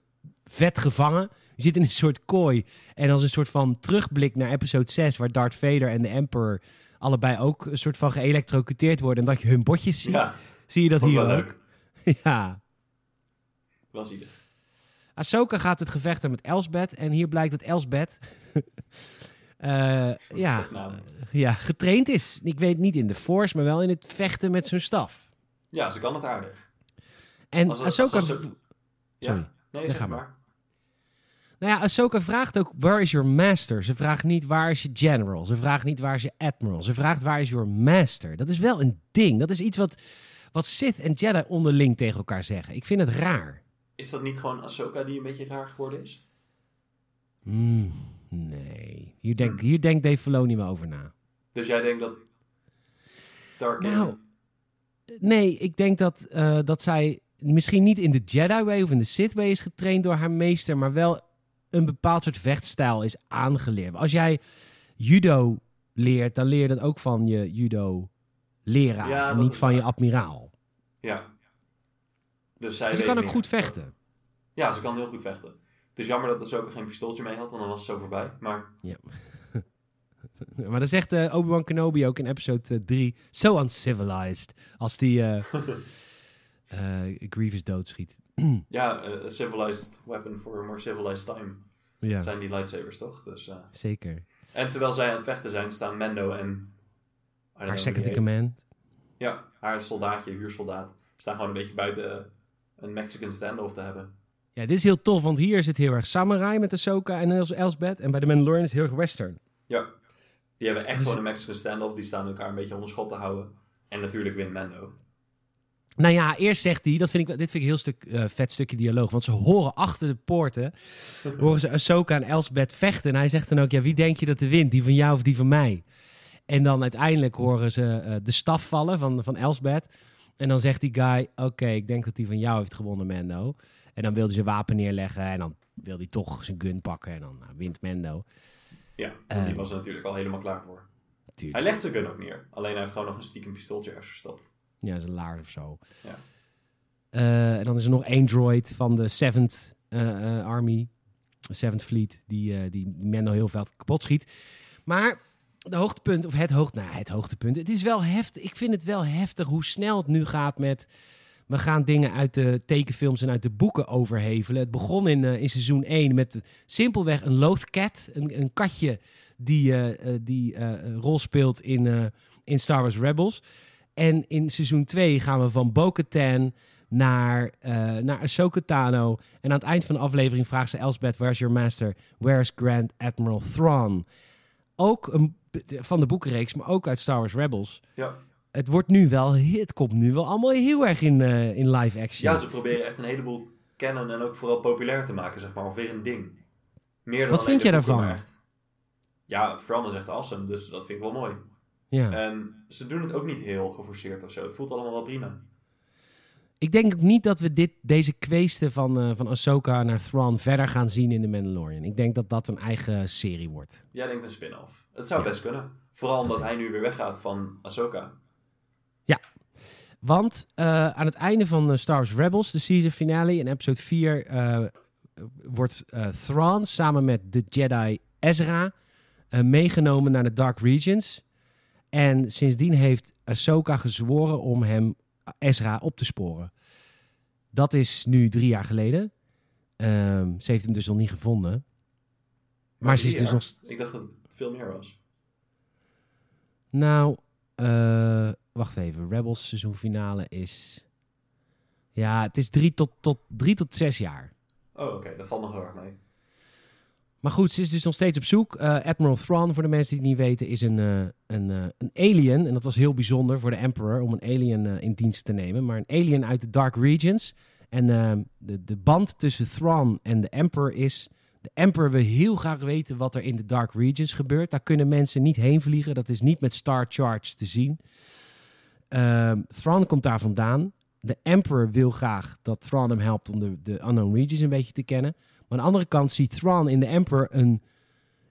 vet gevangen. Die zitten in een soort kooi. En als een soort van terugblik naar episode 6, waar Darth Vader en de Emperor allebei ook een soort van geëlectrocuteerd worden en dat je hun botjes ziet. Ja, Zie je dat hier wel ook? leuk. [laughs] ja. Wel zielig. Ahsoka gaat het gevecht aan met Elsbeth. En hier blijkt dat Elsbeth... [laughs] eh, ja, ja, getraind is. Ik weet niet in de Force, maar wel in het vechten met zijn staf. Ja, ze kan het aardig. En Als- Ahsoka... als- als- Ja? Sorry. Nee, zeg maar. Nou ja, Ahsoka vraagt ook, where is your master? Ze vraagt niet, waar is je general? Ze vraagt niet, waar is je admiral? Ze vraagt, waar is your master? Dat is wel een ding. Dat is iets wat, wat Sith en Jedi onderling tegen elkaar zeggen. Ik vind het raar. Is dat niet gewoon Ahsoka die een beetje raar geworden is? Hmm, nee. Hier, denk, hier denkt Dave Filoni wel over na. Dus jij denkt dat Tarkin... Nou, Nee, ik denk dat, eh, dat zij misschien niet in de Jedi-way of in de Sith-way is getraind door haar meester, maar wel een bepaald soort vechtstijl is aangeleerd. Als jij judo leert, dan leer je dat ook van je judo-leraar Ja, en niet van je admiraal. Ja. Dus zij ze kan ook meer. goed vechten. Ja, ze kan heel goed vechten. Het is jammer dat Ahsoka geen pistooltje mee had, want dan was het zo voorbij. Maar [laughs] Maar dan zegt eh, Obi-Wan Kenobi ook in episode 3, so uncivilized, als die eh, [laughs] eh, Grievous doodschiet. [clears throat] ja, eh, a civilized weapon for a more civilized time Ja, zijn die lightsabers toch? Dus, eh, zeker. En terwijl zij aan het vechten zijn, staan Mendo en... Haar second in command. Ja, haar soldaatje, huursoldaat, staan gewoon een beetje buiten een Mexican standoff te hebben. Ja, dit is heel tof, want hier is het heel erg samurai met Ahsoka en Els Elsbeth. En bij de Mandalorian is het heel erg western. Ja. Die hebben echt Dus- gewoon een Mexican standoff. Die staan elkaar een beetje onder schot te houden. En natuurlijk wint Mando. Nou ja, eerst zegt hij, dat vind ik, dit vind ik een heel stuk, eh, vet stukje dialoog. Want ze horen achter de poorten, [laughs] horen ze Ahsoka en Elsbeth vechten. En hij zegt dan ook, ja, wie denk je dat er wint? Die van jou of die van mij? En dan uiteindelijk horen ze eh, de staf vallen van, van Elsbeth. En dan zegt die guy, oké, ik denk dat die van jou heeft gewonnen, Mando. En dan wil hij zijn wapen neerleggen en dan wil hij toch zijn gun pakken. En dan nou, wint Mando. Ja, die Eh. was er natuurlijk al helemaal klaar voor. tuurlijk. Hij legt zijn gun ook neer. Alleen hij heeft gewoon nog een stiekem pistooltje ergens verstopt. Ja, zijn laars of zo. Ja. Eh, en dan is er nog één droid van de 7th eh, eh, Army, 7th Fleet, die, die Mendo heel veel kapot schiet. Maar de hoogtepunt, of het, hoog, nou, het hoogtepunt, het is wel heftig. Ik vind het wel heftig hoe snel het nu gaat met... We gaan dingen uit de tekenfilms en uit de boeken overhevelen. Het begon in, in seizoen 1 met simpelweg een Loth Cat, een, een katje die, eh, die een rol speelt in, in Star Wars Rebels. En in seizoen 2 gaan we van Bo-Katan naar, eh naar Ahsoka Tano. En aan het eind van de aflevering vraagt ze Elsbeth, where's your master? Where's Grand Admiral Thrawn? Ook een, van de boekenreeks, maar ook uit Star Wars Rebels. Ja. Het wordt nu wel, het komt nu wel allemaal heel erg in, eh, in live action. ja, ze proberen echt een heleboel canon en ook vooral populair te maken, zeg maar. Of weer een ding. Meer dan Wat vind jij daarvan? Ja, Fran is echt awesome, dus dat vind ik wel mooi. Ja. En ze doen het ook niet heel geforceerd of zo. Het voelt allemaal wel prima. Ik denk ook niet dat we dit, deze kweesten van, eh van Ahsoka naar Thrawn verder gaan zien in The Mandalorian. Ik denk dat dat een eigen serie wordt. Jij denkt een spin-off. Het zou Ja. best kunnen. Vooral omdat hij nu weer weggaat van Ahsoka. Want eh, aan het einde van eh, Star Wars Rebels, de season finale, in episode 4, eh, wordt Thrawn samen met de Jedi Ezra meegenomen naar de Dark Regions. En sindsdien heeft Ahsoka gezworen om hem, Ezra, op te sporen. Dat is nu drie jaar geleden. Ehm, ze heeft hem dus nog niet gevonden. Maar ze is dus nog... Ik dacht dat het veel meer was. Nou, eh, wacht even. Rebels seizoenfinale is... Ja, het is drie tot, tot, drie tot zes jaar. Oh, oké. Dat valt nog heel erg mee. Maar goed, ze is dus nog steeds op zoek. Eh, Admiral Thrawn, voor de mensen die het niet weten, is een, eh, een, eh, een alien. En dat was heel bijzonder voor de Emperor om een alien in dienst te nemen. Maar een alien uit de Dark Regions. En de, de band tussen Thrawn en de Emperor is... De Emperor wil heel graag weten wat er in de Dark Regions gebeurt. Daar kunnen mensen niet heen vliegen. Dat is niet met Star Charge te zien. Ehm Thrawn komt daar vandaan. De Emperor wil graag dat Thrawn hem helpt om de, de Unknown Regions een beetje te kennen. Aan de andere kant ziet Thrawn in de Emperor een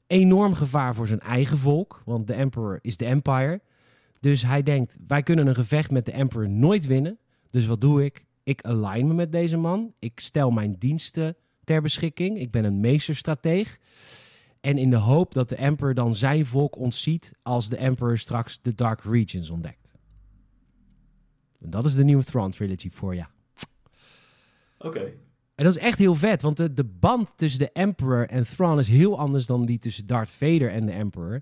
enorm gevaar voor zijn eigen volk. Want de Emperor is de Empire. Dus hij denkt, wij kunnen een gevecht met de Emperor nooit winnen. Dus wat doe ik? Ik align me met deze man. Ik stel mijn diensten ter beschikking. Ik ben een meesterstrateeg. En in de hoop dat de Emperor dan zijn volk ontziet als de Emperor straks de Dark Regions ontdekt. En dat is de nieuwe Thrawn trilogy voor ja. Oké. En dat is echt heel vet, want de, de band tussen de Emperor en Thrawn is heel anders dan die tussen Darth Vader en de Emperor.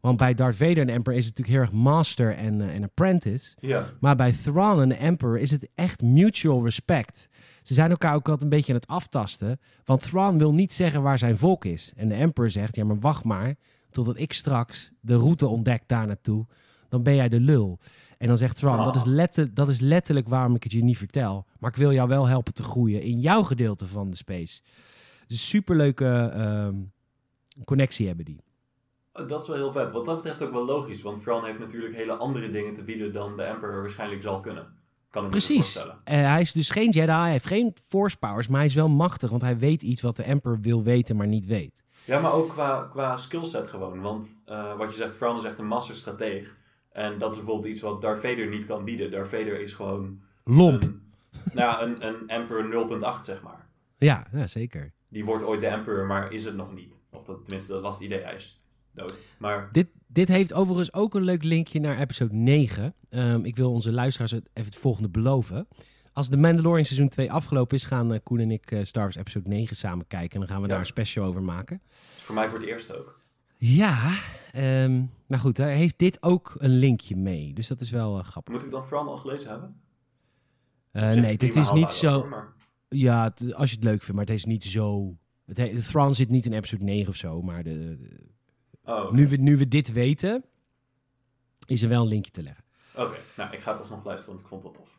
Want bij Darth Vader en de Emperor is het natuurlijk heel erg master en, eh, en apprentice. Ja. Maar bij Thrawn en de Emperor is het echt mutual respect. Ze zijn elkaar ook altijd een beetje aan het aftasten. Want Thrawn wil niet zeggen waar zijn volk is. En de Emperor zegt, ja maar wacht maar totdat ik straks de route ontdek daar naartoe. Dan ben jij de lul. En dan zegt Thrawn, Ah. dat, is dat is letterlijk waarom ik het je niet vertel. Maar ik wil jou wel helpen te groeien in jouw gedeelte van de space. Dus superleuke ehm, connectie hebben die. Oh, Dat is wel heel vet. Wat dat betreft ook wel logisch. Want Fran heeft natuurlijk hele andere dingen te bieden dan de Emperor waarschijnlijk zal kunnen. Kan ik Precies. voorstellen. Eh, hij is dus geen Jedi, hij heeft geen force powers, maar hij is wel machtig. Want hij weet iets wat de Emperor wil weten, maar niet weet. Ja, maar ook qua, qua skillset gewoon. Want eh, wat je zegt, Fran is echt een masterstrateeg. En dat is bijvoorbeeld iets wat Darth Vader niet kan bieden. Darth Vader is gewoon Lomp. een, nou, ja, een, een Emperor 0.8, zeg maar. Ja, ja, zeker. Die wordt ooit de Emperor, maar is het nog niet. Of dat, tenminste, dat was het idee. Hij is dood. Maar Dit, dit heeft overigens ook een leuk linkje naar episode 9. Ehm, ik wil onze luisteraars het- even het volgende beloven. Als de Mandalorian seizoen 2 afgelopen is, gaan eh, Koen en ik eh, Star Wars episode 9 samen kijken. En dan gaan we Ja. daar een special over maken. voor mij voor het eerst ook. Ja, ehm, maar goed, daar heeft dit ook een linkje mee. Dus dat is wel eh, grappig. Moet ik dan Fran al gelezen hebben? Eh, nee, het prima is niet zo... hoor, maar- Ja, het- als je het leuk vindt, maar het is niet zo... Het, Thrawn zit niet in episode 9 of zo, maar de, de- Oh, nu, we, nu we dit weten, is er wel een linkje te leggen. Oké, nou, ik ga het alsnog luisteren, want ik vond het tof.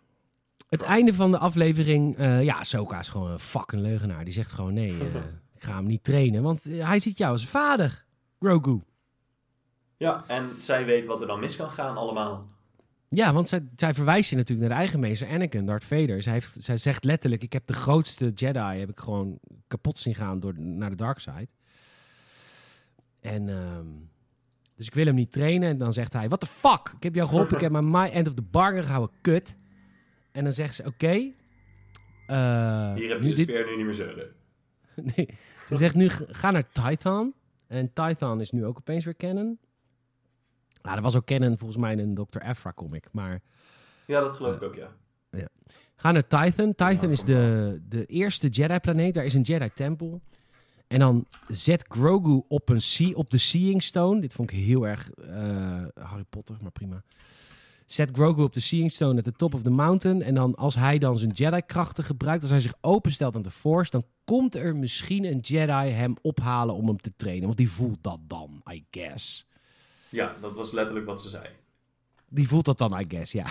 Het einde van de aflevering, eh ja, Soka is gewoon een fucking leugenaar. Die zegt gewoon, nee, eh, [laughs] ik ga hem niet trainen, want hij ziet jou als vader, Grogu. Ja, en zij weet wat er dan mis kan gaan allemaal. Ja, want zij, zij verwijst je natuurlijk naar de eigen meester Anakin, Darth Vader. Zij, heeft, zij zegt letterlijk, ik heb de grootste Jedi, heb ik gewoon kapot zien gaan door, naar de dark side. En ehm, Dus ik wil hem niet trainen. En dan zegt hij, what the fuck? Ik heb jou geholpen, ik heb mijn my end of the bargain gehouden, kut. En dan zegt ze, oké. eh, Hier heb je de speer nu niet meer zeuren. [laughs] Nee, ze zegt nu, ga naar Tython. En Tython is nu ook opeens weer canon. Nou, er was ook canon volgens mij in een Dr. Afra comic. Maar Ja, dat geloof ik ook, ja. ga naar Tython. Tython is de, de eerste Jedi-planeet. Daar is een Jedi-tempel. En dan zet Grogu op, een sea, op de Seeing Stone. Dit vond ik heel erg eh, Harry Potter, maar prima. Zet Grogu op de Seeing Stone at the top of the mountain. En dan als hij dan zijn Jedi-krachten gebruikt, als hij zich openstelt aan de Force, dan komt er misschien een Jedi hem ophalen om hem te trainen. Want die voelt dat dan, I guess. Ja, dat was letterlijk wat ze zei. Die voelt dat dan, I guess, ja.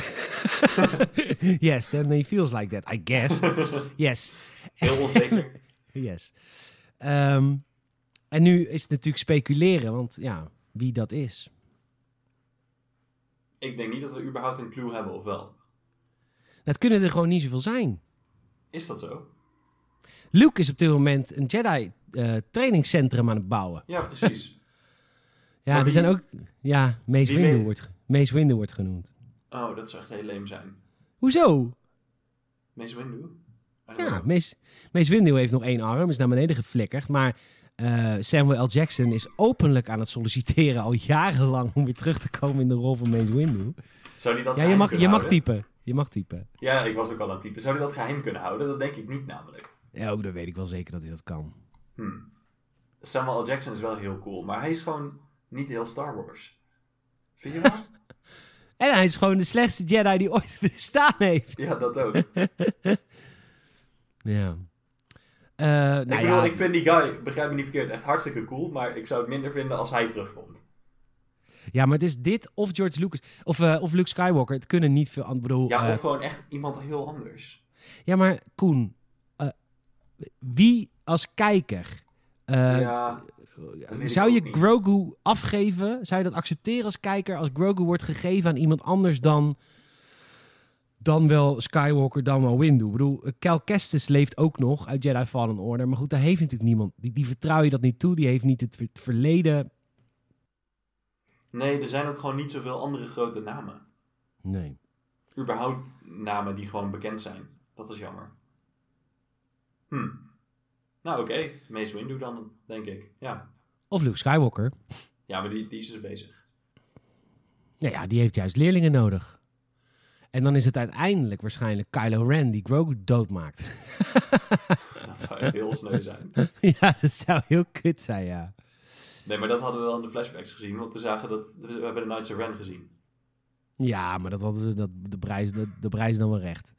[laughs] yes, then he feels like that, I guess. [laughs] Yes, Heel onzeker. [laughs] yes. Ehm, en nu is het natuurlijk speculeren, want ja, wie dat is. ik denk niet dat we überhaupt een clue hebben, of wel? Dat kunnen er gewoon niet zoveel zijn. Is dat zo? Luke is op dit moment een Jedi eh, trainingscentrum aan het bouwen. Ja, precies. Ja, er zijn ook... Ja, Mace Windu wordt, Mace Windu wordt genoemd. oh, dat zou echt heel leem zijn. Hoezo? Mace Windu? Ja. Mace, Mace Windu heeft nog één arm, is naar beneden geflikkerd. Maar eh, Samuel L. Jackson is openlijk aan het solliciteren al jarenlang om weer terug te komen in de rol van Mace Windu. Zou die dat Ja, je mag, je mag typen. Je mag typen. Ja, ik was ook al aan het typen. Zou hij dat geheim kunnen houden? Dat denk ik niet namelijk. Ja, ook dat weet ik wel zeker dat hij dat kan. Hmm. Samuel L. Jackson is wel heel cool, maar hij is gewoon niet heel Star Wars. Vind je wel? [laughs] En hij is gewoon de slechtste Jedi die ooit bestaan heeft. ja, dat ook. [laughs] Ja. Eh, nou ik bedoel, ja, ik vind die guy, begrijp me niet verkeerd, echt hartstikke cool, maar ik zou het minder vinden als hij terugkomt. ja, maar het is dit of George Lucas of, eh, of Luke Skywalker. Het kunnen niet veel bedoel, Ja, eh, of gewoon echt iemand heel anders. ja, maar Koen, eh, wie als kijker eh, ja, zou je niet. Grogu afgeven? Zou je dat accepteren als kijker als Grogu wordt gegeven aan iemand anders dan, dan wel Skywalker, dan wel Windu? Ik bedoel, Cal Kestis leeft ook nog uit Jedi Fallen Order. Maar goed, daar heeft natuurlijk niemand. Die, die vertrouw je dat niet toe. Die heeft niet het ver- verleden. Nee, er zijn ook gewoon niet zoveel andere grote namen. Nee. Überhaupt namen die gewoon bekend zijn. Dat is jammer. Hm. Nou, oké. Mace Windu dan, denk ik. Ja. Of Luke Skywalker. Ja, maar die, die is dus bezig. Nou ja, die heeft juist leerlingen nodig. En dan is het uiteindelijk waarschijnlijk Kylo Ren die Grogu doodmaakt. [laughs] Dat zou echt heel sneu zijn. [laughs] ja, dat zou heel kut zijn, ja. Nee, maar dat hadden we wel in de flashbacks gezien. Want we zagen dat... We hebben de Knights of Ren gezien. Ja, maar dat hadden ze, dat, de, prijs, de, de prijs dan wel recht.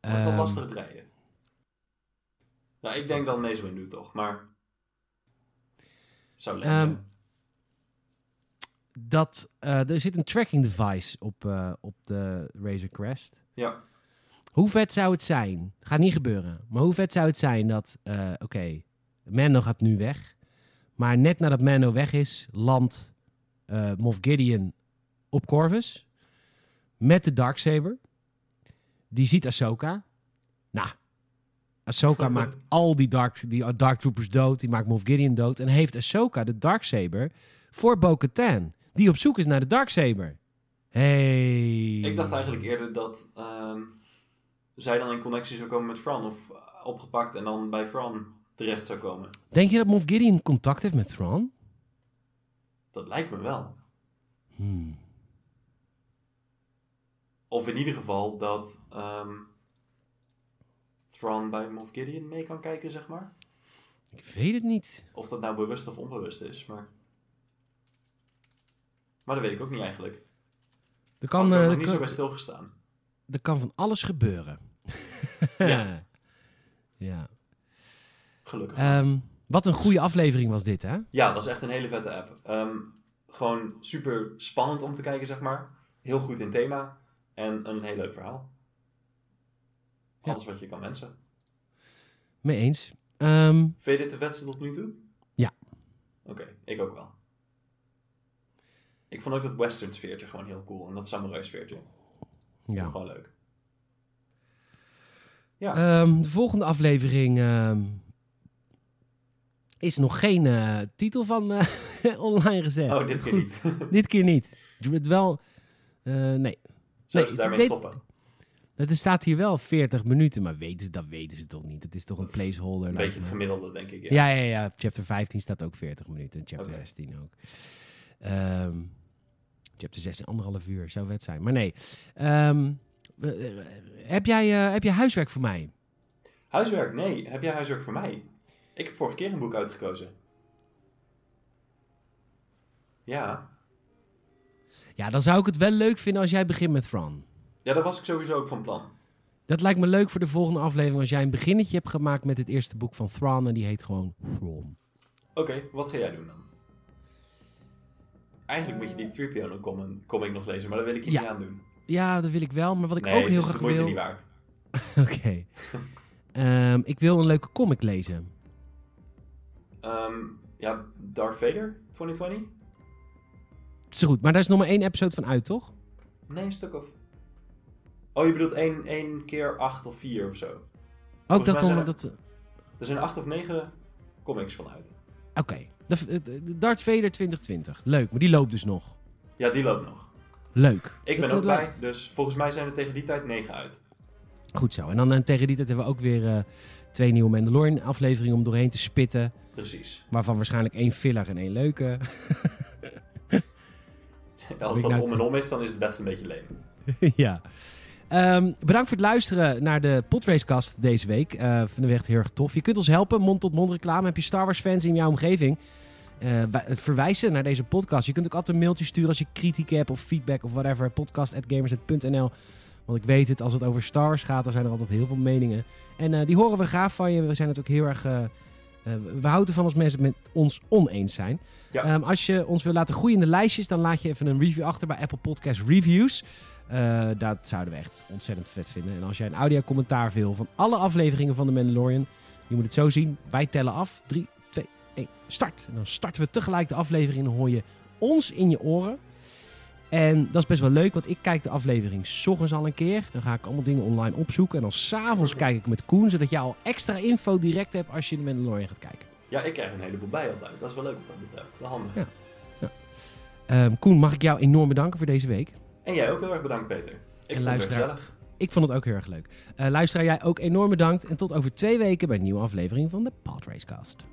Wordt wel Ehm, lastig breien. Nou, ik denk dan Mace Windu toch. Maar... Zou leuk Ehm, dat, eh, er zit een tracking device op, eh, op de Razor Crest. Ja. Hoe vet zou het zijn? Gaat niet gebeuren. Maar hoe vet zou het zijn dat, eh, oké, Mando gaat nu weg. Maar net nadat Mando weg is, landt eh Moff Gideon op Corvus. Met de Darksaber. Die ziet Ahsoka. Nou, Ahsoka [laughs] maakt al die Dark, die Dark Troopers dood. Die maakt Moff Gideon dood. En heeft Ahsoka de Darksaber voor Bo-Katan. Die op zoek is naar de Darksaber. Hey. Ik dacht eigenlijk eerder dat ehm, zij dan in connectie zou komen met Fran. Of eh, opgepakt en dan bij Fran terecht zou komen. Denk je dat Moff Gideon contact heeft met Thrawn? Dat lijkt me wel. Hmm. Of in ieder geval dat ehm Thrawn bij Moff Gideon mee kan kijken, zeg maar. Ik weet het niet. Of dat nou bewust of onbewust is, maar... Maar dat weet ik ook niet eigenlijk. Er Ik kan, er eh, nog er niet zo bij stilgestaan. er kan van alles gebeuren. Ja. [laughs] ja. Gelukkig. Ehm, wat een goede aflevering was dit, hè? Ja, dat was echt een hele vette app. Ehm, gewoon super spannend om te kijken, zeg maar. Heel goed in thema. En een heel leuk verhaal. Alles wat je kan wensen. Mee eens. Ehm, Vind je dit de vetste tot nu toe? Ja. Oké, ik ook wel. Ik vond ook dat western sfeertje gewoon heel cool. En dat samurai sfeertje. ja. Gewoon leuk. Ja. Ehm, de volgende aflevering. ehm, is nog geen eh, titel van eh, [laughs] online gezet. Oh, dit keer Goed. niet. [laughs] Dit keer niet. Het wel... eh, nee. Zullen Nee, ze daarmee dit- stoppen? Er staat hier wel 40 minuten, maar weten ze, dat weten ze toch niet. Het is toch een Dat placeholder. Een beetje het gemiddelde, denk ik. Ja, ja, ja. Chapter 15 staat ook 40 minuten. En chapter Oké. 16 ook. Ehm, chapter 16, anderhalf uur. Zou vet zijn. Maar nee. Ehm, eh, heb, jij, eh, heb je huiswerk voor mij? Huiswerk? Nee. Heb jij huiswerk voor mij? Ik heb vorige keer een boek uitgekozen. Ja. Ja, dan zou ik het wel leuk vinden als jij begint met Thran. Ja, daar was ik sowieso ook van plan. Dat lijkt me leuk voor de volgende aflevering als jij een beginnetje hebt gemaakt met het eerste boek van Thran. En die heet gewoon Thrawn. Oké, wat ga jij doen dan? Eigenlijk moet je die Tripio comic, comic nog lezen, maar dat wil ik je Ja. niet aan doen. Ja, dat wil ik wel. Maar wat ik nee, ook het heel de graag wil... niet waard. [laughs] Oké. Ehm, ik wil een leuke comic lezen. Ehm, ja, Darth Vader 2020? Is goed, maar daar is nog maar één episode van uit, toch? Nee, een stuk of... Oh, je bedoelt één, één keer acht of vier of zo. Ook Volgens dat dan... er- Dat, Er zijn acht of negen comics van uit. Oké. De Darth Vader 2020. Leuk, maar die loopt dus nog. Ja, die loopt nog. Leuk. Ik ben Dat, ook bij, dus volgens mij zijn er tegen die tijd negen uit. Goed zo. En dan eh, tegen die tijd hebben we ook weer eh, twee nieuwe Mandalorian afleveringen om doorheen te spitten. Precies. Waarvan waarschijnlijk één filler en één leuke. [laughs] Als dat nou om en om is, dan is het best een beetje leem. [laughs] ja. Ehm, bedankt voor het luisteren naar de Podracecast deze week. Eh vinden we echt heel erg tof. Je kunt ons helpen, mond-tot-mond reclame. Heb je Star Wars fans in jouw omgeving? Wij- verwijzen naar deze podcast. Je kunt ook altijd een mailtje sturen als je kritiek hebt of feedback of whatever. Podcast.gamers.nl Want ik weet het, als het over Star Wars gaat, dan zijn er altijd heel veel meningen. En die horen we graag van je. We zijn het ook heel erg... we houden ervan als mensen het met ons oneens zijn. Ja. Ehm, als je ons wil laten groeien in de lijstjes, dan laat je even een review achter bij Apple Podcast Reviews. Eh, dat zouden we echt ontzettend vet vinden. En als jij een audio-commentaar wil van alle afleveringen van The Mandalorian, je moet het zo zien. Wij tellen af. 3, 2, 1, start. En dan starten we tegelijk de aflevering en dan hoor je ons in je oren. En dat is best wel leuk, want ik kijk de aflevering 's ochtends al een keer. Dan ga ik allemaal dingen online opzoeken. En dan s'avonds kijk ik met Koen, zodat je al extra info direct hebt als je de Mandalorian gaat kijken. Ja, ik krijg een heleboel bij altijd. Dat is wel leuk wat dat betreft. Wel handig. Ja. Ehm, Koen, mag ik jou enorm bedanken voor deze week. En jij ook heel erg bedankt, Peter. Ik vond het gezellig. Ik vond het ook heel erg leuk. Luisteraar, jij ook enorm bedankt. En tot over twee weken bij een nieuwe aflevering van de Pod Racecast.